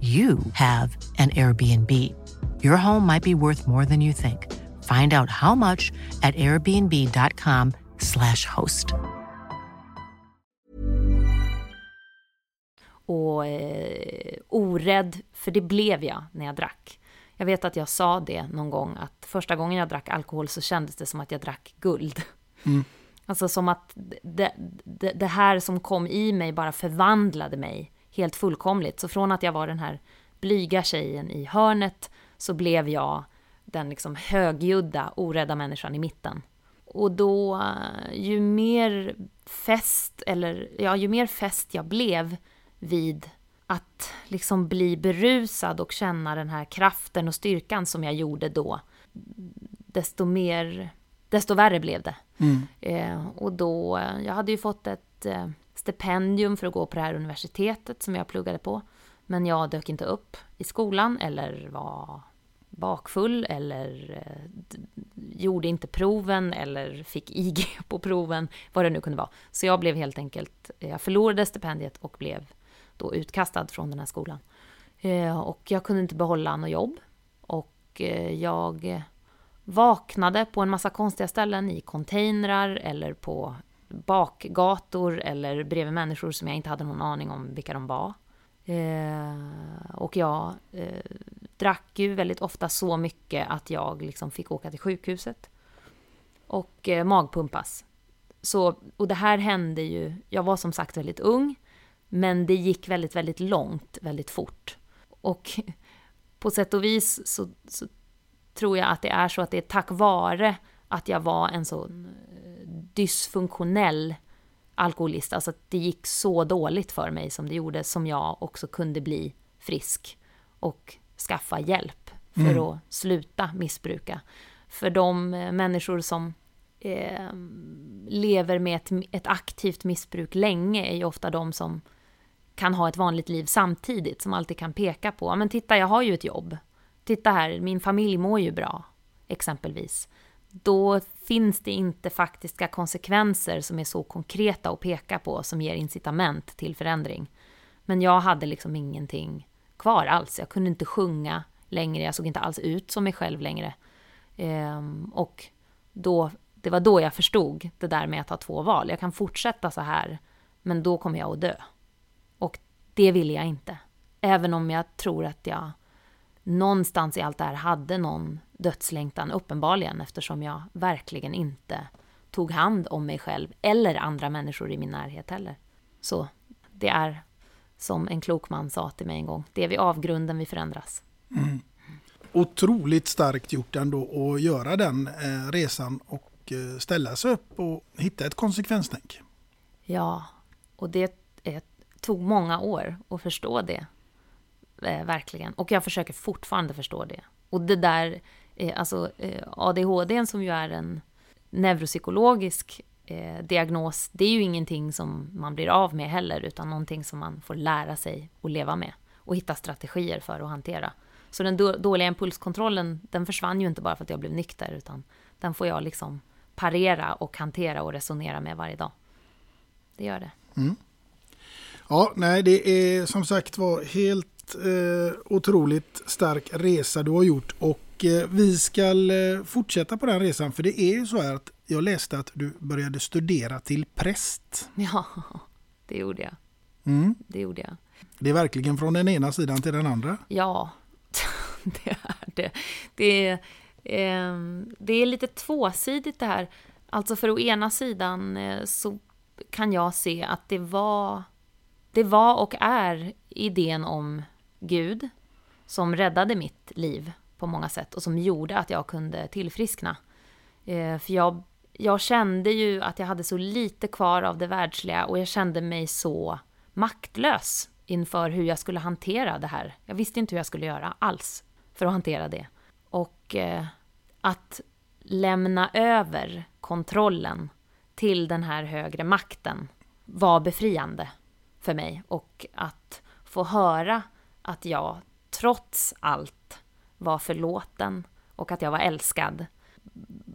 you have an Airbnb. Your home might be worth more than you think. Find out how much at airbnb.com slash host. Och eh, orädd, för det blev jag när jag drack. Jag vet att jag sa det någon gång, att första gången jag drack alkohol så kändes det som att jag drack guld. Mm. Alltså som att det, det, det här som kom i mig bara förvandlade mig helt fullkomligt. Så från att jag var den här blyga tjejen i hörnet så blev jag den liksom högljudda, orädda människan i mitten. Och då, ju mer fäst, eller ja, ju mer fäst jag blev vid att liksom bli berusad och känna den här kraften och styrkan som jag gjorde då, desto mer, desto värre blev det. Mm. Eh, och då, jag hade ju fått ett eh, stipendium för att gå på det här universitetet som jag pluggade på. Men jag dök inte upp i skolan eller var bakfull eller eh, gjorde inte proven eller fick [laughs] IG på proven, vad det nu kunde vara. Så jag blev helt enkelt, eh, jag förlorade stipendiet och blev då utkastad från den här skolan. Eh, och jag kunde inte behålla något jobb. Och jag vaknade på en massa konstiga ställen i containrar eller på bakgator eller bredvid människor som jag inte hade någon aning om vilka de var. Eh, och jag eh, drack ju väldigt ofta så mycket att jag liksom fick åka till sjukhuset och eh, magpumpas Så, och det här hände ju, jag var som sagt väldigt ung, men det gick väldigt, väldigt långt, väldigt fort. Och på sätt och vis så, så tror jag att det är så att det är tack vare att jag var en sån eh, dysfunktionell alkoholist, alltså att det gick så dåligt för mig som det gjorde, som jag också kunde bli frisk och skaffa hjälp för Mm. att sluta missbruka. För de eh, människor som eh, lever med ett, ett aktivt missbruk länge är ju ofta de som kan ha ett vanligt liv samtidigt, som alltid kan peka på, "Ja, men titta jag har ju ett jobb. Titta här, min familj mår ju bra, exempelvis. Då finns det inte faktiska konsekvenser som är så konkreta att peka på, som ger incitament till förändring. Men jag hade liksom ingenting kvar alls. Jag kunde inte sjunga längre, jag såg inte alls ut som mig själv längre. Ehm, och då, det var då jag förstod det där med att ha två val. Jag kan fortsätta så här, men då kommer jag att dö. Och det ville jag inte. Även om jag tror att jag någonstans i allt det här hade någon dödslängtan, uppenbarligen, eftersom jag verkligen inte tog hand om mig själv eller andra människor i min närhet heller. Så det är som en klok man sa till mig en gång, det är vid avgrunden vi förändras. Mm. Otroligt starkt gjort ändå att göra den eh, resan och eh, ställa sig upp och hitta ett konsekvenstänk. Ja, och det eh, tog många år att förstå det. Eh, verkligen. Och jag försöker fortfarande förstå det. Och det där, Eh, alltså eh, ADHD som ju är en neuropsykologisk eh, diagnos, det är ju ingenting som man blir av med heller, utan någonting som man får lära sig att leva med och hitta strategier för att hantera. Så den dåliga impulskontrollen, den försvann ju inte bara för att jag blev nykter, utan den får jag liksom parera och hantera och resonera med varje dag. Det gör det. Mm. Ja, nej, det är som sagt var helt eh, otroligt stark resa du har gjort och eh, vi ska eh, fortsätta på den resan för det är ju så här att jag läste att du började studera till präst. [laughs] Ja, det gjorde jag. Mm. Det gjorde jag. Det är verkligen från den ena sidan till den andra. Ja, [laughs] det är det. Det är, eh, det är lite tvåsidigt det här. Alltså för å ena sidan eh, så kan jag se att det var, det var och är idén om Gud som räddade mitt liv på många sätt och som gjorde att jag kunde tillfriskna. Eh, för jag, jag kände ju att jag hade så lite kvar av det världsliga och jag kände mig så maktlös inför hur jag skulle hantera det här. Jag visste inte hur jag skulle göra alls för att hantera det. Och eh, att lämna över kontrollen till den här högre makten var befriande för mig. Och att få höra att jag trots allt var förlåten och att jag var älskad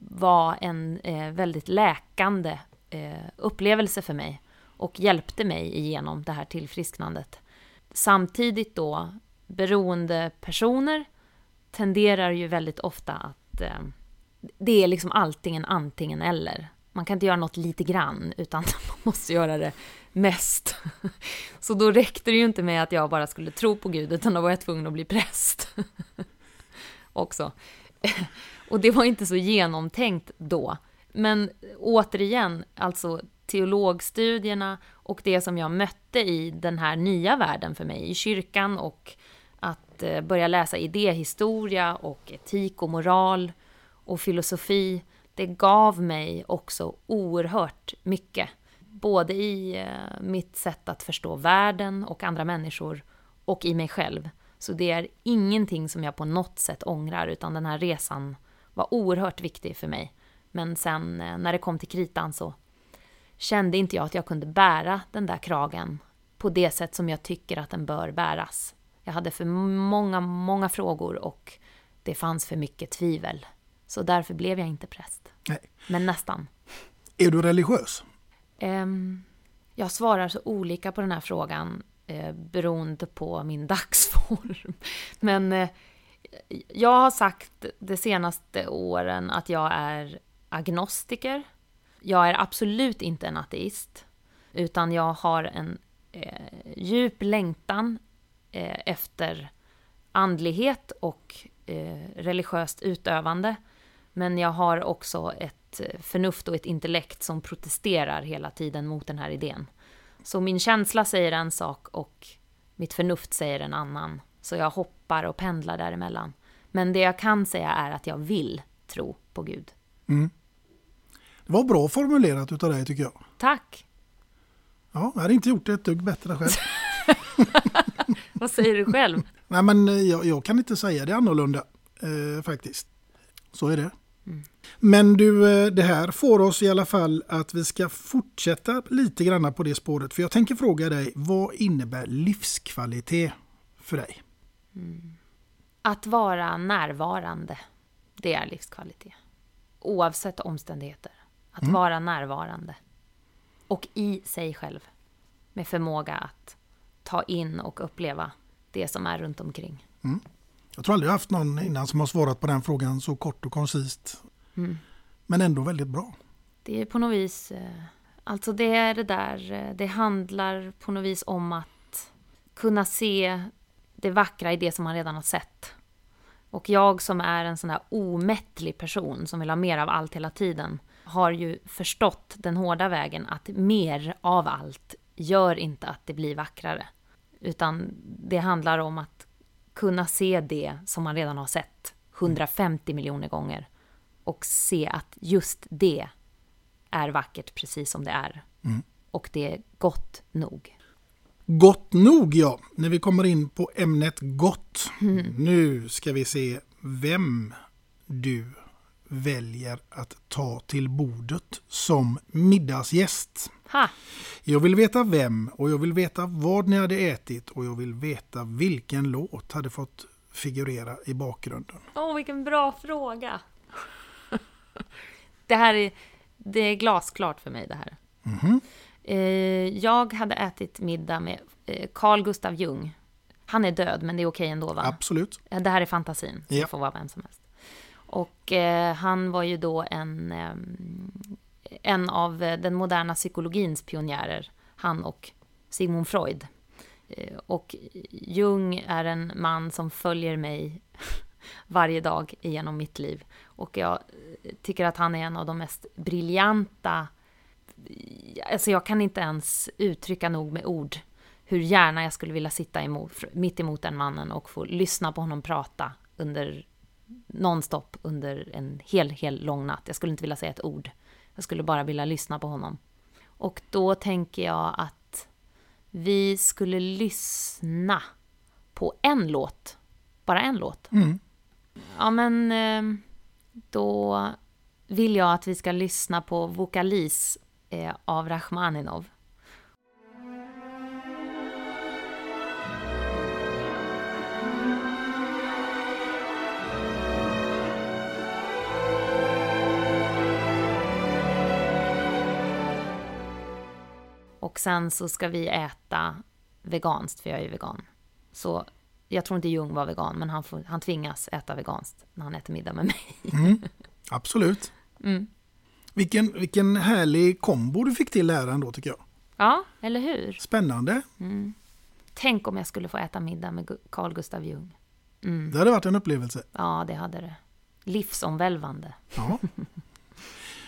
var en eh, väldigt läkande eh, upplevelse för mig och hjälpte mig igenom det här tillfrisknandet. Samtidigt då, beroende personer tenderar ju väldigt ofta att eh, det är liksom allting antingen eller. Man kan inte göra något lite grann, utan [laughs] man måste göra det mest. [laughs] Så då räckte det ju inte med att jag bara skulle tro på Gud, utan då var jag tvungen att bli präst. [laughs] Också. [laughs] Och det var inte så genomtänkt då. Men återigen, alltså teologstudierna och det som jag mötte i den här nya världen för mig, i kyrkan och att eh, börja läsa idéhistoria och etik och moral och filosofi, det gav mig också oerhört mycket. Både i eh, mitt sätt att förstå världen och andra människor och i mig själv. Så det är ingenting som jag på något sätt ångrar, utan den här resan var oerhört viktig för mig. Men sen eh, när det kom till kritan så kände inte jag att jag kunde bära den där kragen på det sätt som jag tycker att den bör bäras. Jag hade för många, många frågor och det fanns för mycket tvivel. Så därför blev jag inte präst. Nej. Men nästan. Är du religiös? Ehm, jag svarar så olika på den här frågan eh, beroende på min dagsform. [laughs] Men eh, jag har sagt de senaste åren att jag är agnostiker. Jag är absolut inte en ateist, utan jag har en eh, djup längtan eh, efter andlighet och eh, religiöst utövande. Men jag har också ett eh, förnuft och ett intellekt som protesterar hela tiden mot den här idén. Så min känsla säger en sak och mitt förnuft säger en annan. Så jag hoppar och pendlar däremellan. Men det jag kan säga är att jag vill tro på Gud. Mm. Det var bra formulerat utav dig tycker jag. Tack! Ja, jag hade inte gjort det ett dugg bättre själv. [laughs] [laughs] Vad säger du själv? Nej, men eh, jag, jag kan inte säga det annorlunda eh, faktiskt. Så är det. Mm. Men du, eh, det här får oss i alla fall att vi ska fortsätta lite grann på det spåret. För jag tänker fråga dig, vad innebär livskvalitet för dig? Att vara närvarande, det är livskvalitet. Oavsett omständigheter. Att Mm. vara närvarande. Och i sig själv. Med förmåga att ta in och uppleva det som är runt omkring. Mm. Jag tror aldrig jag haft någon innan som har svarat på den frågan så kort och koncist. Mm. Men ändå väldigt bra. Det är på något vis, eh, alltså det är det där, eh, det handlar på något vis om att kunna se det vackra i det som man redan har sett. Och jag som är en sån här omättlig person som vill ha mer av allt hela tiden har ju förstått den hårda vägen att mer av allt gör inte att det blir vackrare. Utan det handlar om att kunna se det som man redan har sett 150 miljoner gånger och se att just det är vackert precis som det är. Mm. Och det är gott nog. Gott nog ja, när vi kommer in på ämnet gott. Mm. Nu ska vi se vem du väljer att ta till bordet som middagsgäst. Ha! Jag vill veta vem och jag vill veta vad ni hade ätit och jag vill veta vilken låt hade fått figurera i bakgrunden. Åh, vilken bra fråga! [laughs] det här är, det är glasklart för mig det här. Mhm. Eh, jag hade ätit middag med eh, Carl Gustav Jung. Han är död, men det är okej ändå va? Absolut. Eh, Det här är fantasin, så Ja. får vara vem som helst. Och eh, han var ju då en, ehm, en av eh, den moderna psykologins pionjärer. Han och Sigmund Freud. Eh, och Jung är en man som följer mig [laughs] varje dag genom mitt liv. Och jag eh, tycker att han är en av de mest briljanta Alltså jag kan inte ens uttrycka nog med ord hur gärna jag skulle vilja sitta emot, mitt emot den mannen och få lyssna på honom prata under nonstop under en hel, hel lång natt. Jag skulle inte vilja säga ett ord. Jag skulle bara vilja lyssna på honom. Och då tänker jag att vi skulle lyssna på en låt. Bara en låt. Mm. Ja, men eh, då vill jag att vi ska lyssna på Vokalis eh, av Rachmaninov. Och sen så ska vi äta veganskt, för jag är ju vegan. Så jag tror inte Jung var vegan, men han, får, han tvingas äta veganskt när han äter middag med mig. Mm. Absolut. Mm. Vilken, vilken härlig kombo du fick till här ändå tycker jag. Ja, eller hur? Spännande. Mm. Tänk om jag skulle få äta middag med Carl Gustav Jung. Mm. Det hade varit en upplevelse. Ja, det hade det. Livsomvälvande. Ja.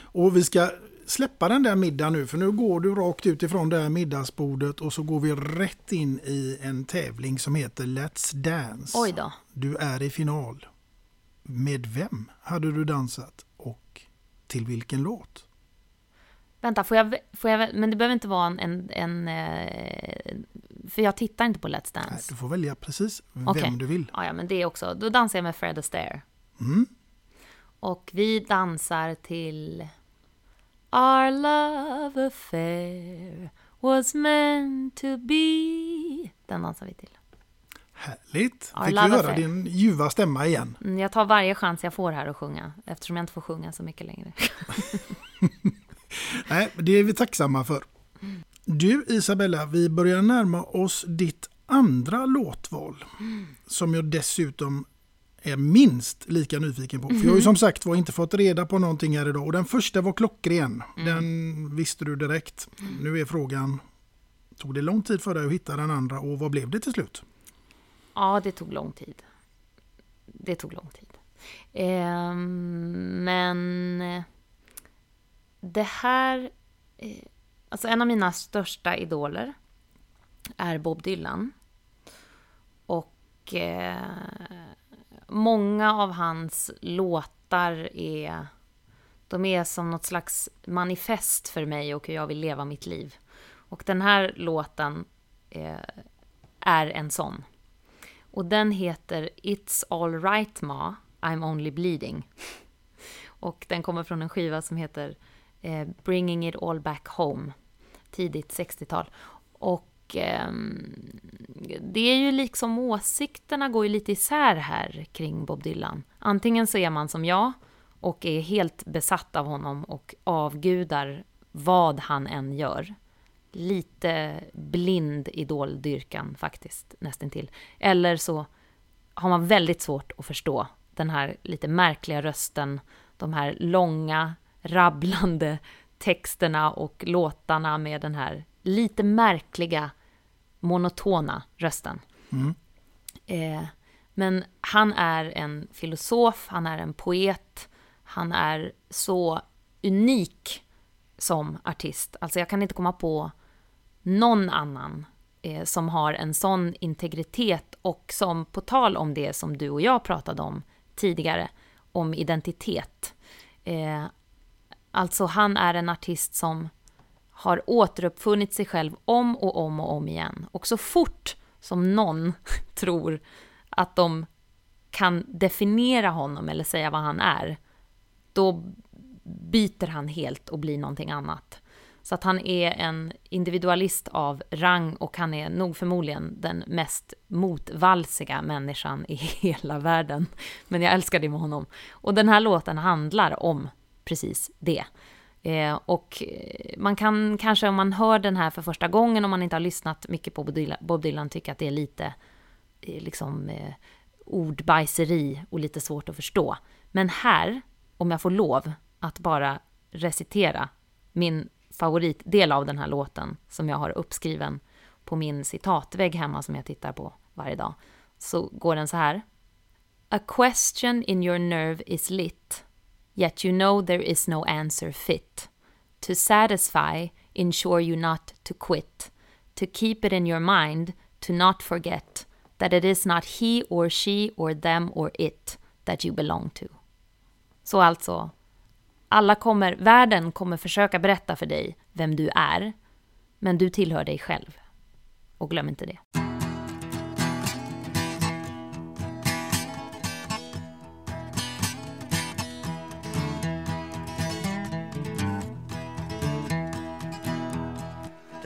Och vi ska släppa den där middagen nu för nu går du rakt ut ifrån det här middagsbordet och så går vi rätt in i en tävling som heter Let's Dance. Oj då. Du är i final. Med vem hade du dansat och till vilken låt? Vänta, får jag, får jag, men det behöver inte vara en... en, en eh, för jag tittar inte på Let's Dance. Nej, du får välja precis vem Okej. du vill. Ja, ja, men det är också. Då dansar jag med Fred Astaire. Mm. Och vi dansar till Our love affair was meant to be. Den dansar vi till. Härligt. Ja, Fick vi höra din ljuva stämma igen. Mm, Jag tar varje chans jag får här att sjunga, eftersom jag inte får sjunga så mycket längre. [laughs] Nej, det är vi tacksamma för. Du Isabella, vi börjar närma oss ditt andra låtval. Som jag dessutom är minst lika nyfiken på. För jag har ju som sagt var inte fått reda på någonting här idag. Och den första var klockren. Den visste du direkt. Nu är frågan, tog det lång tid för dig att hitta den andra och vad blev det till slut? Ja, det tog lång tid. Det tog lång tid. Ehm, men det här... Eh, alltså en av mina största idoler är Bob Dylan. Och eh, många av hans låtar är... De är som något slags manifest för mig och hur jag vill leva mitt liv. Och den här låten eh, är en sån. Och den heter It's All Right Ma, I'm Only Bleeding. Och den kommer från en skiva som heter eh, Bringing It All Back Home, tidigt 60-tal. Och Ehm, det är ju liksom åsikterna går ju lite isär här kring Bob Dylan. Antingen så är man som jag och är helt besatt av honom och avgudar vad han än gör. Lite blind idoldyrkan faktiskt, nästintill. Eller så har man väldigt svårt att förstå den här lite märkliga rösten, de här långa, rabblande texterna och låtarna med den här lite märkliga, monotona rösten. Mm. Eh, men han är en filosof, han är en poet, han är så unik som artist. Alltså jag kan inte komma på någon annan eh, som har en sån integritet och som, på tal om det som du och jag pratade om tidigare, om identitet. Eh, alltså han är en artist som har återuppfunnit sig själv om och om och om igen. Och så fort som någon [laughs] tror att de kan definiera honom eller säga vad han är, då byter han helt och blir någonting annat. Så att han är en individualist av rang och han är nog förmodligen den mest motvalsiga människan i [laughs] hela världen. Men jag älskar det med honom. Och den här låten handlar om precis det. Eh, och eh, man kan kanske om man hör den här för första gången, om man inte har lyssnat mycket på Bob Dylan, Bob Dylan tycka att det är lite eh, liksom eh, ordbajseri och lite svårt att förstå. Men här, om jag får lov att bara recitera min favoritdel av den här låten som jag har uppskriven på min citatvägg hemma som jag tittar på varje dag, så går den så här. A question in your nerve is lit, yet you know there is no answer fit. To satisfy, ensure you not to quit. To keep it in your mind, to not forget that it is not he or she or them or it that you belong to. Så alltså, alla kommer, världen kommer försöka berätta för dig vem du är, men du tillhör dig själv. Och glöm inte det.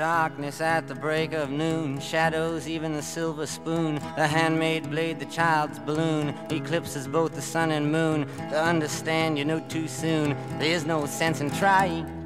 Darkness at the break of noon, shadows, even the silver spoon, the handmade blade, the child's balloon, eclipses both the sun and moon. To understand, you know too soon, there's no sense in trying.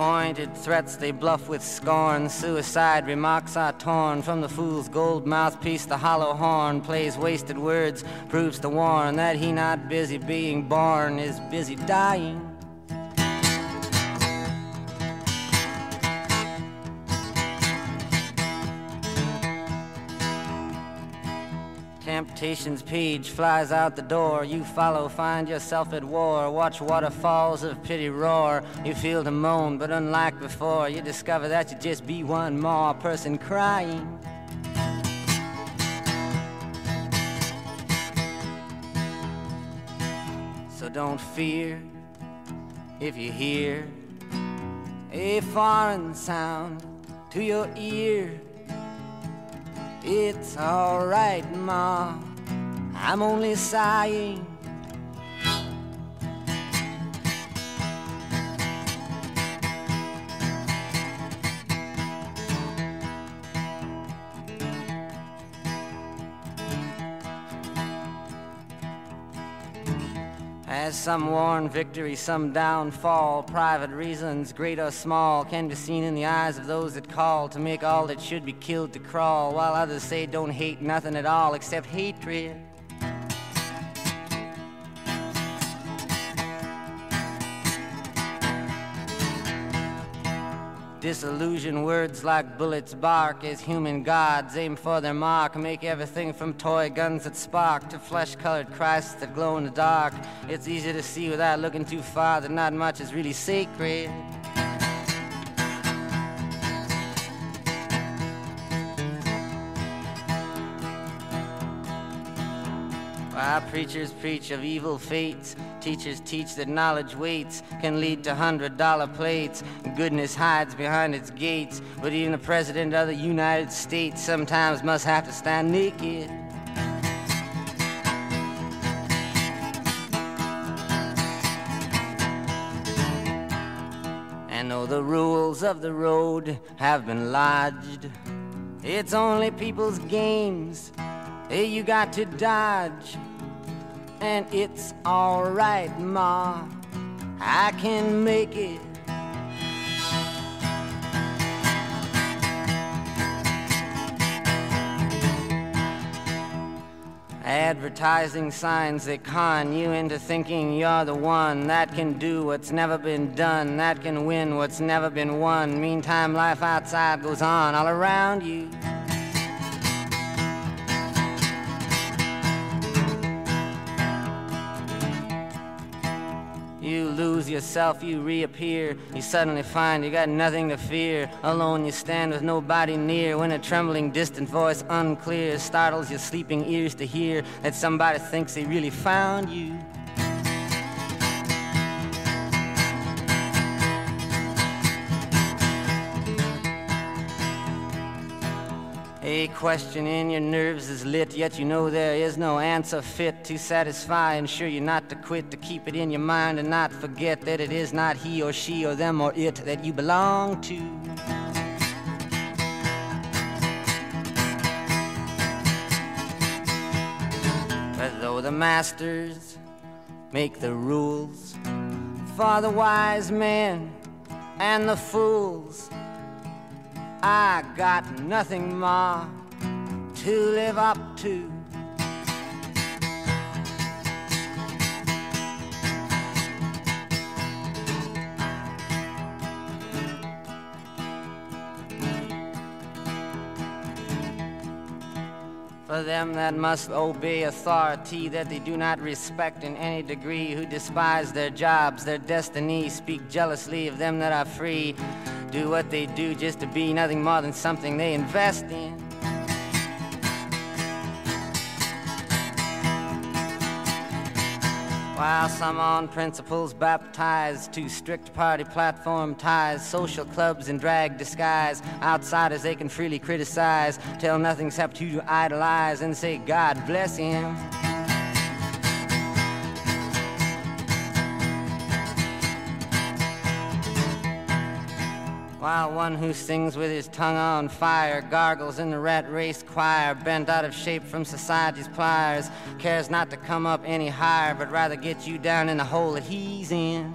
Pointed threats they bluff with scorn. Suicide remarks are torn from the fool's gold mouthpiece. The hollow horn plays wasted words, proves to warn that he not busy being born is busy dying. Page flies out the door. You follow, find yourself at war. Watch waterfalls of pity roar. You feel to moan, but unlike before, you discover that you just be one more person crying. So don't fear if you hear a foreign sound to your ear. It's alright, Ma. I'm only sighing. As some worn victory, some downfall, private reasons, great or small, can be seen in the eyes of those that call to make all that should be killed to crawl, while others say don't hate nothing at all except hatred. Disillusion words like bullets bark as human gods aim for their mark. Make everything from toy guns that spark to flesh colored Christs that glow in the dark. It's easy to see without looking too far that not much is really sacred. While preachers preach of evil fates, teachers teach that knowledge waits can lead to hundred dollar plates. Goodness hides behind its gates, but even the President of the United States sometimes must have to stand naked. And though the rules of the road have been lodged, it's only people's games. Hey, you got to dodge and it's alright, Ma. I can make it. Advertising signs that con you into thinking you're the one that can do what's never been done, that can win what's never been won. Meantime, life outside goes on all around you. Lose yourself, you reappear. You suddenly find you got nothing to fear. Alone you stand with nobody near. When a trembling, distant voice, unclear, startles your sleeping ears to hear that somebody thinks they really found you. Question in your nerves is lit, yet you know there is no answer fit to satisfy. Ensure you not to quit, to keep it in your mind and not forget that it is not he or she or them or it that you belong to. But though the masters make the rules for the wise men and the fools, I got nothing more to live up to. For them that must obey authority that they do not respect in any degree, who despise their jobs, their destiny, speak jealously of them that are free, do what they do just to be nothing more than something they invest in. While some on principles baptized to strict party platform ties, social clubs in drag disguise, outsiders they can freely criticize, tell nothing except to idolize and say, God bless him. While one who sings with his tongue on fire gargles in the rat race choir, bent out of shape from society's pliers, cares not to come up any higher, but rather get you down in the hole that he's in.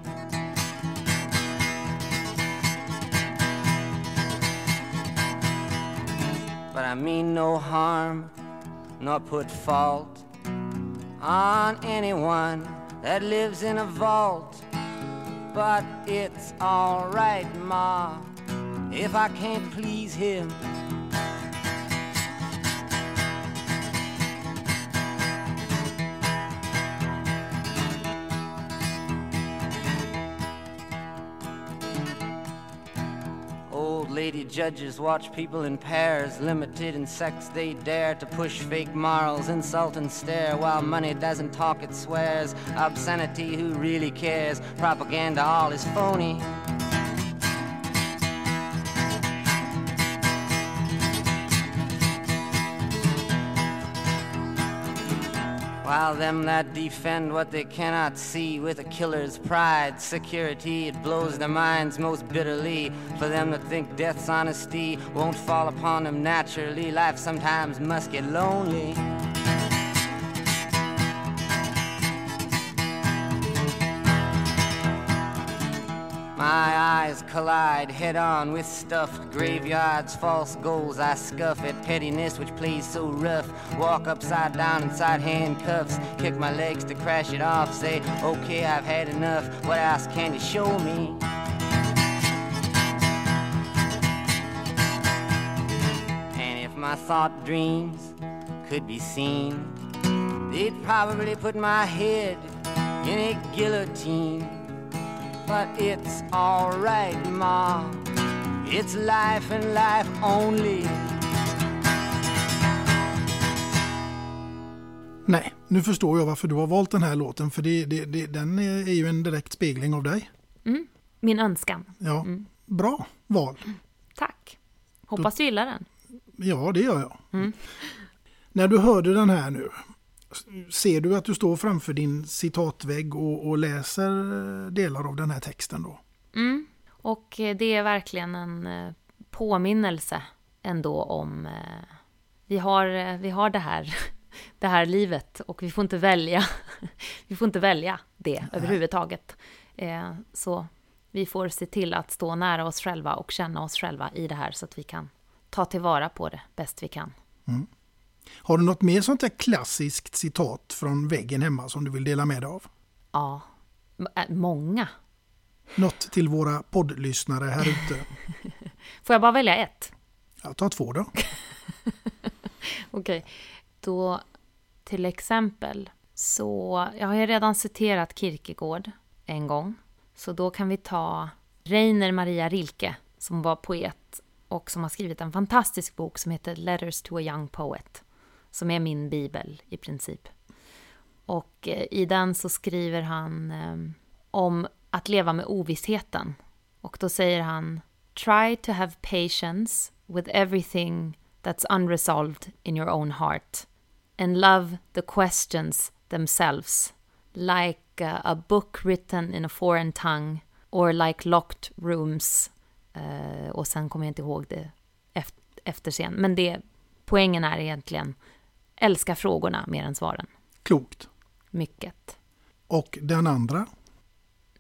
But I mean no harm, nor put fault on anyone that lives in a vault. But it's alright, Ma, if I can't please him. Old lady judges watch people in pairs, limited in sex they dare to push fake morals, insult and stare, while money doesn't talk, it swears. Obscenity, who really cares? Propaganda, all is phony. While them that defend what they cannot see with a killer's pride, security, it blows their minds most bitterly. For them that think death's honesty won't fall upon them naturally, life sometimes must get lonely. My eyes collide head on with stuff, graveyards, false goals. I scuff at pettiness which plays so rough. Walk upside down inside handcuffs, kick my legs to crash it off. Say, okay, I've had enough. What else can you show me? And if my thought dreams could be seen, they'd probably put my head in a guillotine. But it's alright, Ma. It's life and life only. Nej, nu förstår jag varför du har valt den här låten för det, det, det, den är ju en direkt spegling av dig. Mm. Min önskan. Ja, Mm. bra val. Tack. Hoppas du gillar den. Ja, det gör jag. Mm. När du hörde den här nu, ser du att du står framför din citatvägg och, och läser delar av den här texten då? Mm. Och eh, det är verkligen en eh, påminnelse ändå om... eh, Vi har, vi har det, här, [laughs] det här livet och vi får inte välja, [laughs] vi får inte välja det överhuvudtaget. Eh, Så vi får se till att stå nära oss själva och känna oss själva i det här så att vi kan ta tillvara på det bäst vi kan. Mm. Har du något mer sånt där klassiskt citat från väggen hemma som du vill dela med dig av? Ja, äh, många. Något till våra poddlyssnare här ute? [laughs] Får jag bara välja ett? Ja, ta två då. [laughs] Okej, då till exempel så, jag har ju redan citerat Kierkegaard en gång, så då kan vi ta Reiner Maria Rilke som var poet och som har skrivit en fantastisk bok som heter Letters to a young poet, som är min bibel i princip. Och eh, i den så skriver han eh, om att leva med ovissheten. Och då säger han Try to have patience with everything that's unresolved in your own heart and love the questions themselves like a book written in a foreign tongue or like locked rooms. Uh, och sen kommer jag inte ihåg det efter, efter sen. Men det, poängen är egentligen älska frågorna mer än svaren. Klokt. Mycket. Och den andra?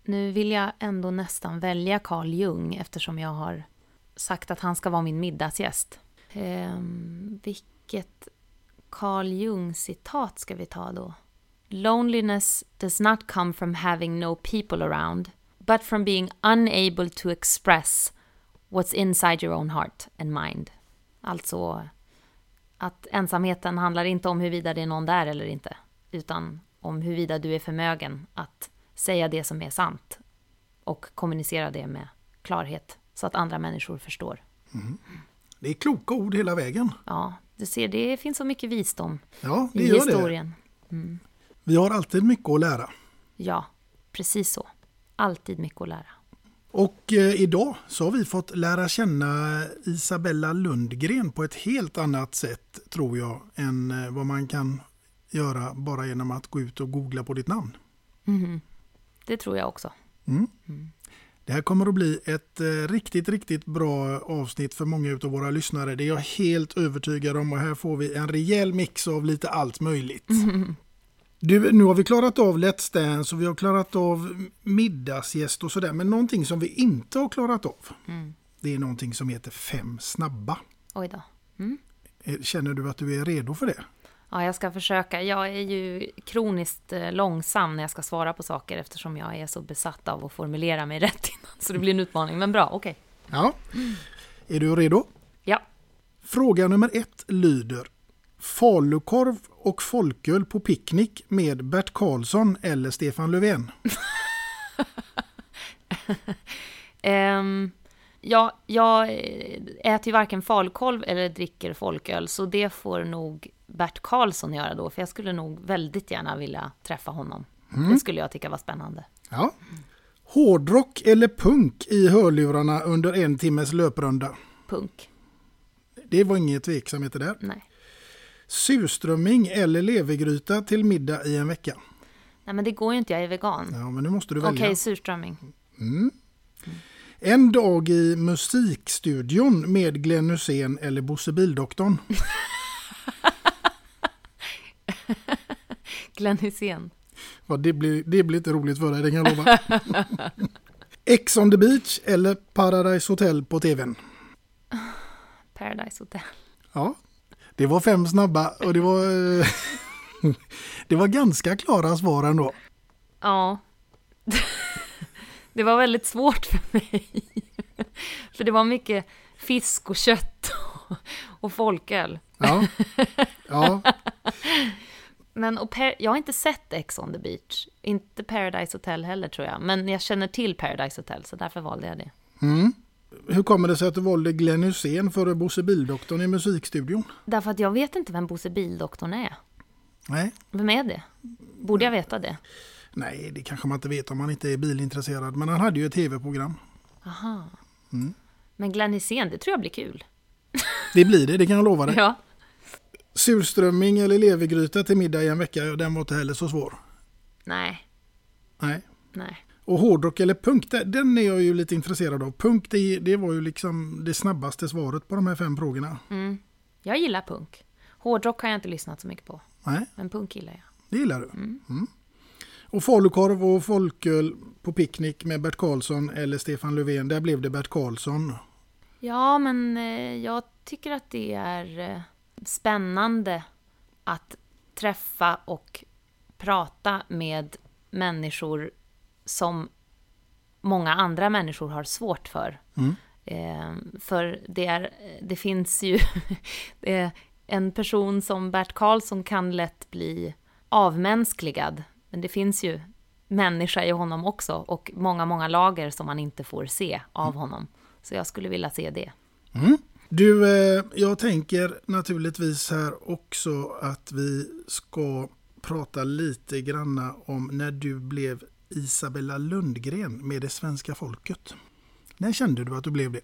Nu vill jag ändå nästan välja Carl Jung eftersom jag har sagt att han ska vara min middagsgäst. Ehm, vilket Carl Jung-citat ska vi ta då? Loneliness does not come from having no people around, but from being unable to express what's inside your own heart and mind. Alltså att ensamheten handlar inte om huruvida det är någon där eller inte, utan om huruvida du är förmögen att säga det som är sant och kommunicera det med klarhet så att andra människor förstår. Mm. Det är kloka ord hela vägen. Ja, du ser, det finns så mycket visdom Ja, i historien. Mm. Vi har alltid mycket att lära. Ja, precis så. Alltid mycket att lära. Och eh, idag så har vi fått lära känna Isabella Lundgren på ett helt annat sätt tror jag än eh, vad man kan göra bara genom att gå ut och googla på ditt namn. Mhm. Det tror jag också. Mm. Det här kommer att bli ett eh, riktigt, riktigt bra avsnitt för många av våra lyssnare. Det är jag helt övertygad om och här får vi en rejäl mix av lite allt möjligt. [laughs] Du, nu har vi klarat av Let's Dance och vi har klarat av middagsgäst och sådär. Men någonting som vi inte har klarat av. Mm. Det är någonting som heter Fem snabba. Oj då. Mm. Eh, Känner du att du är redo för det? Ja, jag ska försöka. Jag är ju kroniskt eh, långsam när jag ska svara på saker eftersom jag är så besatt av att formulera mig [laughs] rätt innan. Så det blir en utmaning, men bra, okej. Ja. Är du redo? Ja. Fråga nummer ett lyder. Falukorv och folköl på picknick med Bert Karlsson eller Stefan Löfven? [laughs] Ehm, ja, jag äter ju varken falukorv eller dricker folköl, så det får nog Bert Karlsson göra då, för jag skulle nog väldigt gärna vilja träffa honom. Mm. Det skulle jag tycka var spännande. Ja. Hårdrock eller punk i hörlurarna under en timmes löprunda? Punk. Det var inget tveksamheter där. Nej. Surströmming eller levergryta till middag i en vecka? Nej, men det går ju inte, jag är vegan. Ja, men nu måste du Okej, välja. surströmming. Mm. En dag i musikstudion med Glenn Hussein eller Bosse Bildoktorn? [laughs] Glenn Hysén. Ja, det, blir, det blir inte roligt för dig, det kan jag lova. [laughs] Ex on the beach eller Paradise Hotel på tvn? [sighs] Paradise Hotel. Ja, det var fem snabba och det var, eh, [laughs] det var ganska klara svar ändå. Ja. [laughs] Det var väldigt svårt för mig. [laughs] För det var mycket fisk och kött och, folköl. Ja. ja. Men och jag har inte sett Ex on the beach. Inte Paradise Hotel heller tror jag. Men jag känner till Paradise Hotel så därför valde jag det. Mm. Hur kommer det sig att du valde Glenn Hysén före Bosse Bildoktorn i musikstudion? Därför att jag vet inte vem Bosse Bildoktorn är. Nej. Vem är det? Borde jag veta det? Nej, det kanske man inte vet om man inte är bilintresserad. Men han hade ju ett tv-program. Aha. Mm. Men Glenn Hysén, det tror jag blir kul. Det blir det, det kan jag lova dig. Ja. Surströmming eller levergryta till middag i en vecka, den var inte heller så svår. Nej, Nej. nej. Och hårdrock eller punk, den är jag ju lite intresserad av. Punk, det, det var ju liksom det snabbaste svaret på de här fem frågorna. Mm. Jag gillar punk. Hårdrock har jag inte lyssnat så mycket på. Nej, Men punk gillar jag. det gillar du. Mm. Och falukorv och folköl på picknick med Bert Karlsson eller Stefan Löfven, där blev det Bert Karlsson. Ja, men eh, jag tycker att det är eh, spännande att träffa och prata med människor som många andra människor har svårt för. Mm. Eh, för det, är, det finns ju [laughs] eh, en person som Bert Karlsson kan lätt bli avmänskligad. Men det finns ju människa i honom också och många, många lager som man inte får se av honom. Så jag skulle vilja se det. Mm. Du, eh, jag tänker naturligtvis här också att vi ska prata lite granna om när du blev Isabella Lundgren med det svenska folket. När kände du att du blev det?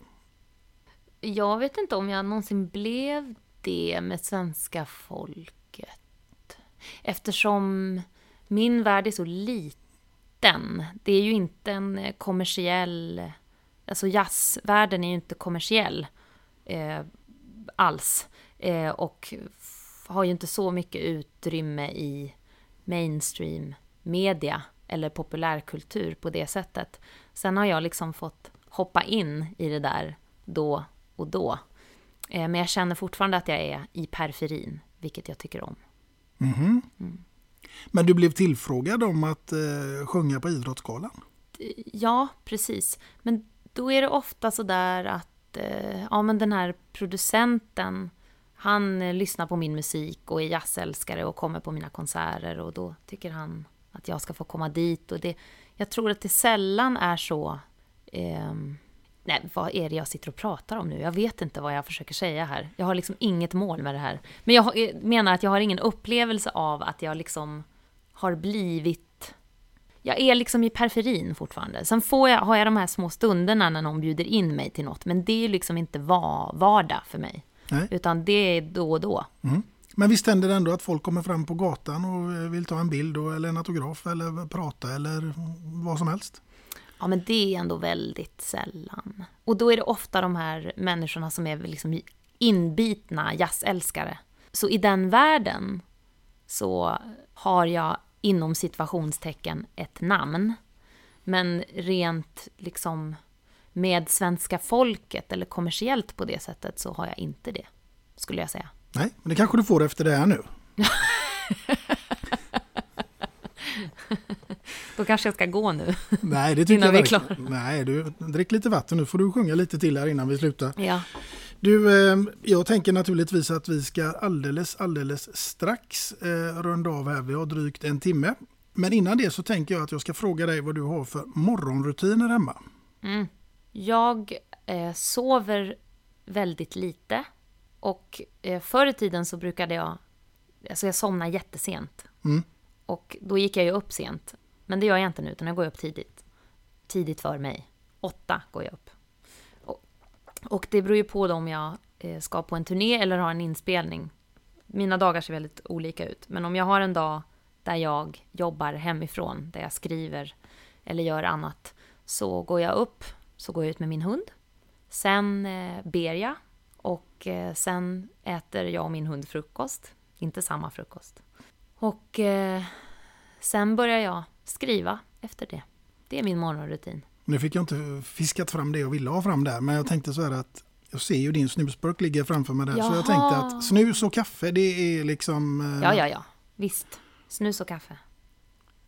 Jag vet inte om jag någonsin blev det med svenska folket. Eftersom min värld är så liten. Det är ju inte en eh, kommersiell... Alltså jazzvärlden är ju inte kommersiell eh, alls. Eh, och har ju inte så mycket utrymme i mainstream media eller populärkultur på det sättet. Sen har jag liksom fått hoppa in i det där då och då. Eh, Men jag känner fortfarande att jag är i periferin, vilket jag tycker om. Mhm. Men du blev tillfrågad om att eh, sjunga på Idrottsgalan? Ja, precis. Men då är det ofta så där att eh, ja, men den här producenten, han eh, lyssnar på min musik och är jazzälskare och kommer på mina konserter och då tycker han att jag ska få komma dit. Och det, jag tror att det sällan är så... ehm, nej, vad är det jag sitter och pratar om nu? Jag vet inte vad jag försöker säga här. Jag har liksom inget mål med det här. Men jag eh, menar att jag har ingen upplevelse av att jag liksom har blivit jag är liksom i periferin fortfarande. Sen får jag, har jag de här små stunderna när någon bjuder in mig till något, men det är liksom inte va, vardag för mig. Nej. Utan det är då och då. Mm. Men visst händer det ändå att folk kommer fram på gatan och eh, vill ta en bild och, eller en autograf eller prata eller vad som helst? Ja, men det är ändå väldigt sällan. Och då är det ofta de här människorna som är liksom inbitna jazzälskare. Så i den världen så har jag inom situationstecken ett namn. Men rent liksom med svenska folket eller kommersiellt på det sättet så har jag inte det, skulle jag säga. Nej, men det kanske du får efter det här nu. [laughs] Då kanske jag ska gå nu. Nej, det tycker Innan jag vi är klara. Nej, du, drick lite vatten nu får du sjunga lite till här innan vi slutar. Ja. Du, eh, jag tänker naturligtvis att vi ska alldeles, alldeles strax eh, runda av här. Vi har drygt en timme. Men innan det så tänker jag att jag ska fråga dig vad du har för morgonrutiner hemma. Mm. Jag eh, sover väldigt lite. Och eh, förr i tiden så brukade jag... Alltså jag somnar jättesent. Mm. Och då gick jag ju upp sent. Men det gör jag inte nu, utan jag går upp tidigt. Tidigt för mig. Åtta går jag upp. Och, och det beror ju på om jag eh, ska på en turné eller har en inspelning. Mina dagar ser väldigt olika ut. Men om jag har en dag där jag jobbar hemifrån, där jag skriver eller gör annat, så går jag upp, så går jag ut med min hund. Sen eh, ber jag och eh, sen äter jag och min hund frukost. Inte samma frukost. Och eh, sen börjar jag skriva efter det. Det är min morgonrutin. Nu fick jag inte fiskat fram det jag ville ha fram där, men jag tänkte så här att jag ser ju din snusburk ligger framför mig där, så jag Jaha. tänkte att snus och kaffe det är liksom... eh, Ja, ja, ja. Visst. Snus och kaffe.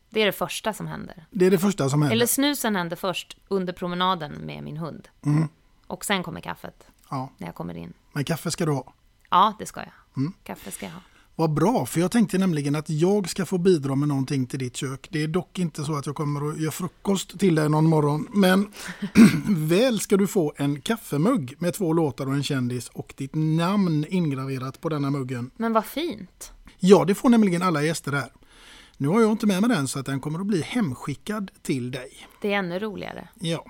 Det är det första som händer. Det är det första som händer. Eller snusen händer först under promenaden med min hund. Mm. Och sen kommer kaffet Ja, när jag kommer in. men kaffe ska du ha. Ja, det ska jag. Mm. Kaffe ska jag ha. Vad bra, för jag tänkte nämligen att jag ska få bidra med någonting till ditt kök. Det är dock inte så att jag kommer att göra frukost till dig någon morgon. Men [clears throat] väl ska du få en kaffemugg med två låtar och en kändis och ditt namn ingraverat på denna muggen. Men vad fint. Ja, det får nämligen alla gäster här. Nu har jag inte med mig den så att den kommer att bli hemskickad till dig. Det är ännu roligare. Ja.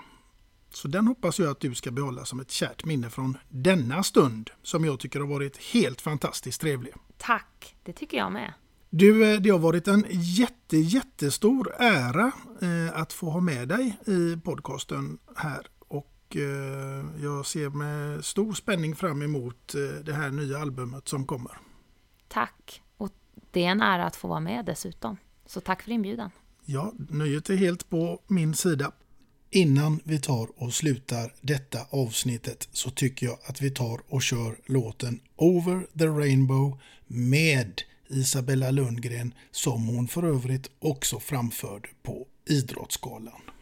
Så den hoppas jag att du ska behålla som ett kärt minne från denna stund som jag tycker har varit helt fantastiskt trevlig. Tack, det tycker jag med. Du, eh, det har varit en jätte, jättestor ära eh, att få ha med dig i podcasten här. Och eh, jag ser med stor spänning fram emot det här nya albumet som kommer. Tack. Och det är en ära att få vara med dessutom. Så tack för inbjudan. Ja, nöjet är helt på min sida. Innan vi tar och slutar detta avsnittet så tycker jag att vi tar och kör låten Over the Rainbow med Isabella Lundgren som hon för övrigt också framförde på Idrottsgalan.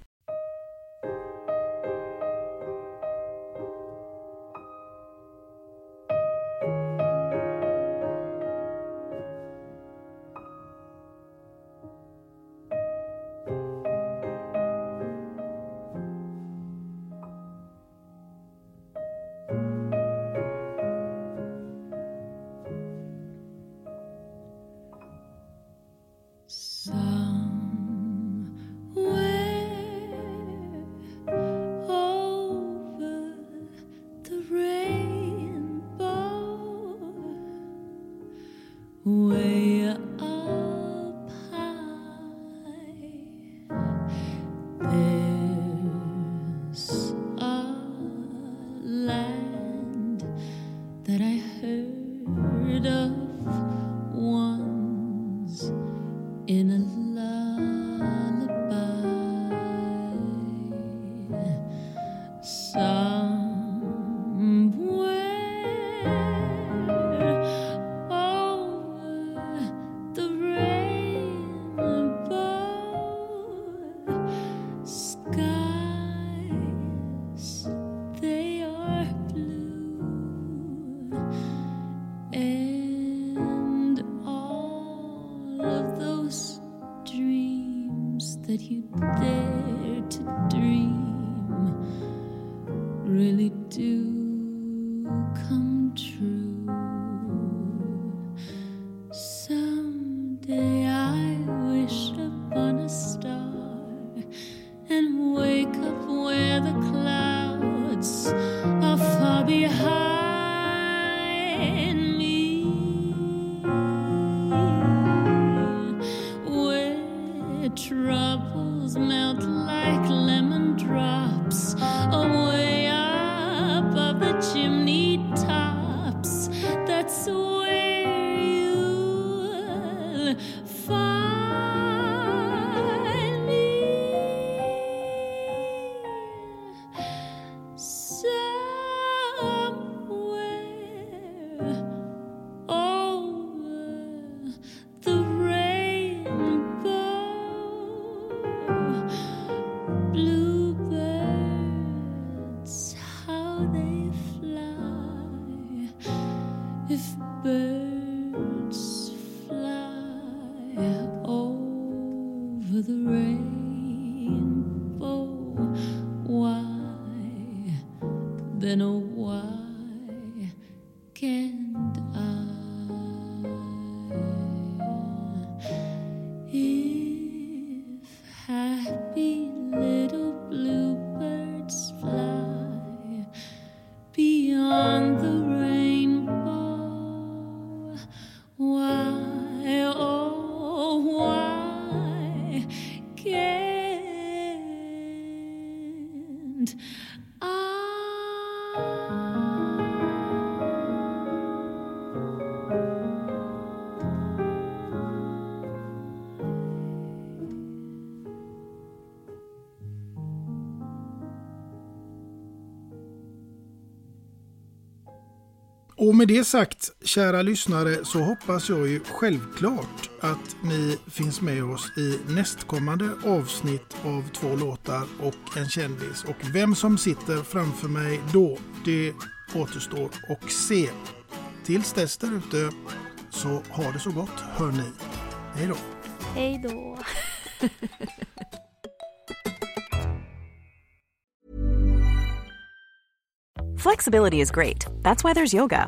Med det sagt, kära lyssnare, så hoppas jag ju självklart att ni finns med oss i nästkommande avsnitt av två låtar och en kändis. Och vem som sitter framför mig då, det återstår att se. Tills dess där ute, så ha det så gott, hör ni. Hej då! Hej då! Flexibility is great. That's why there's yoga.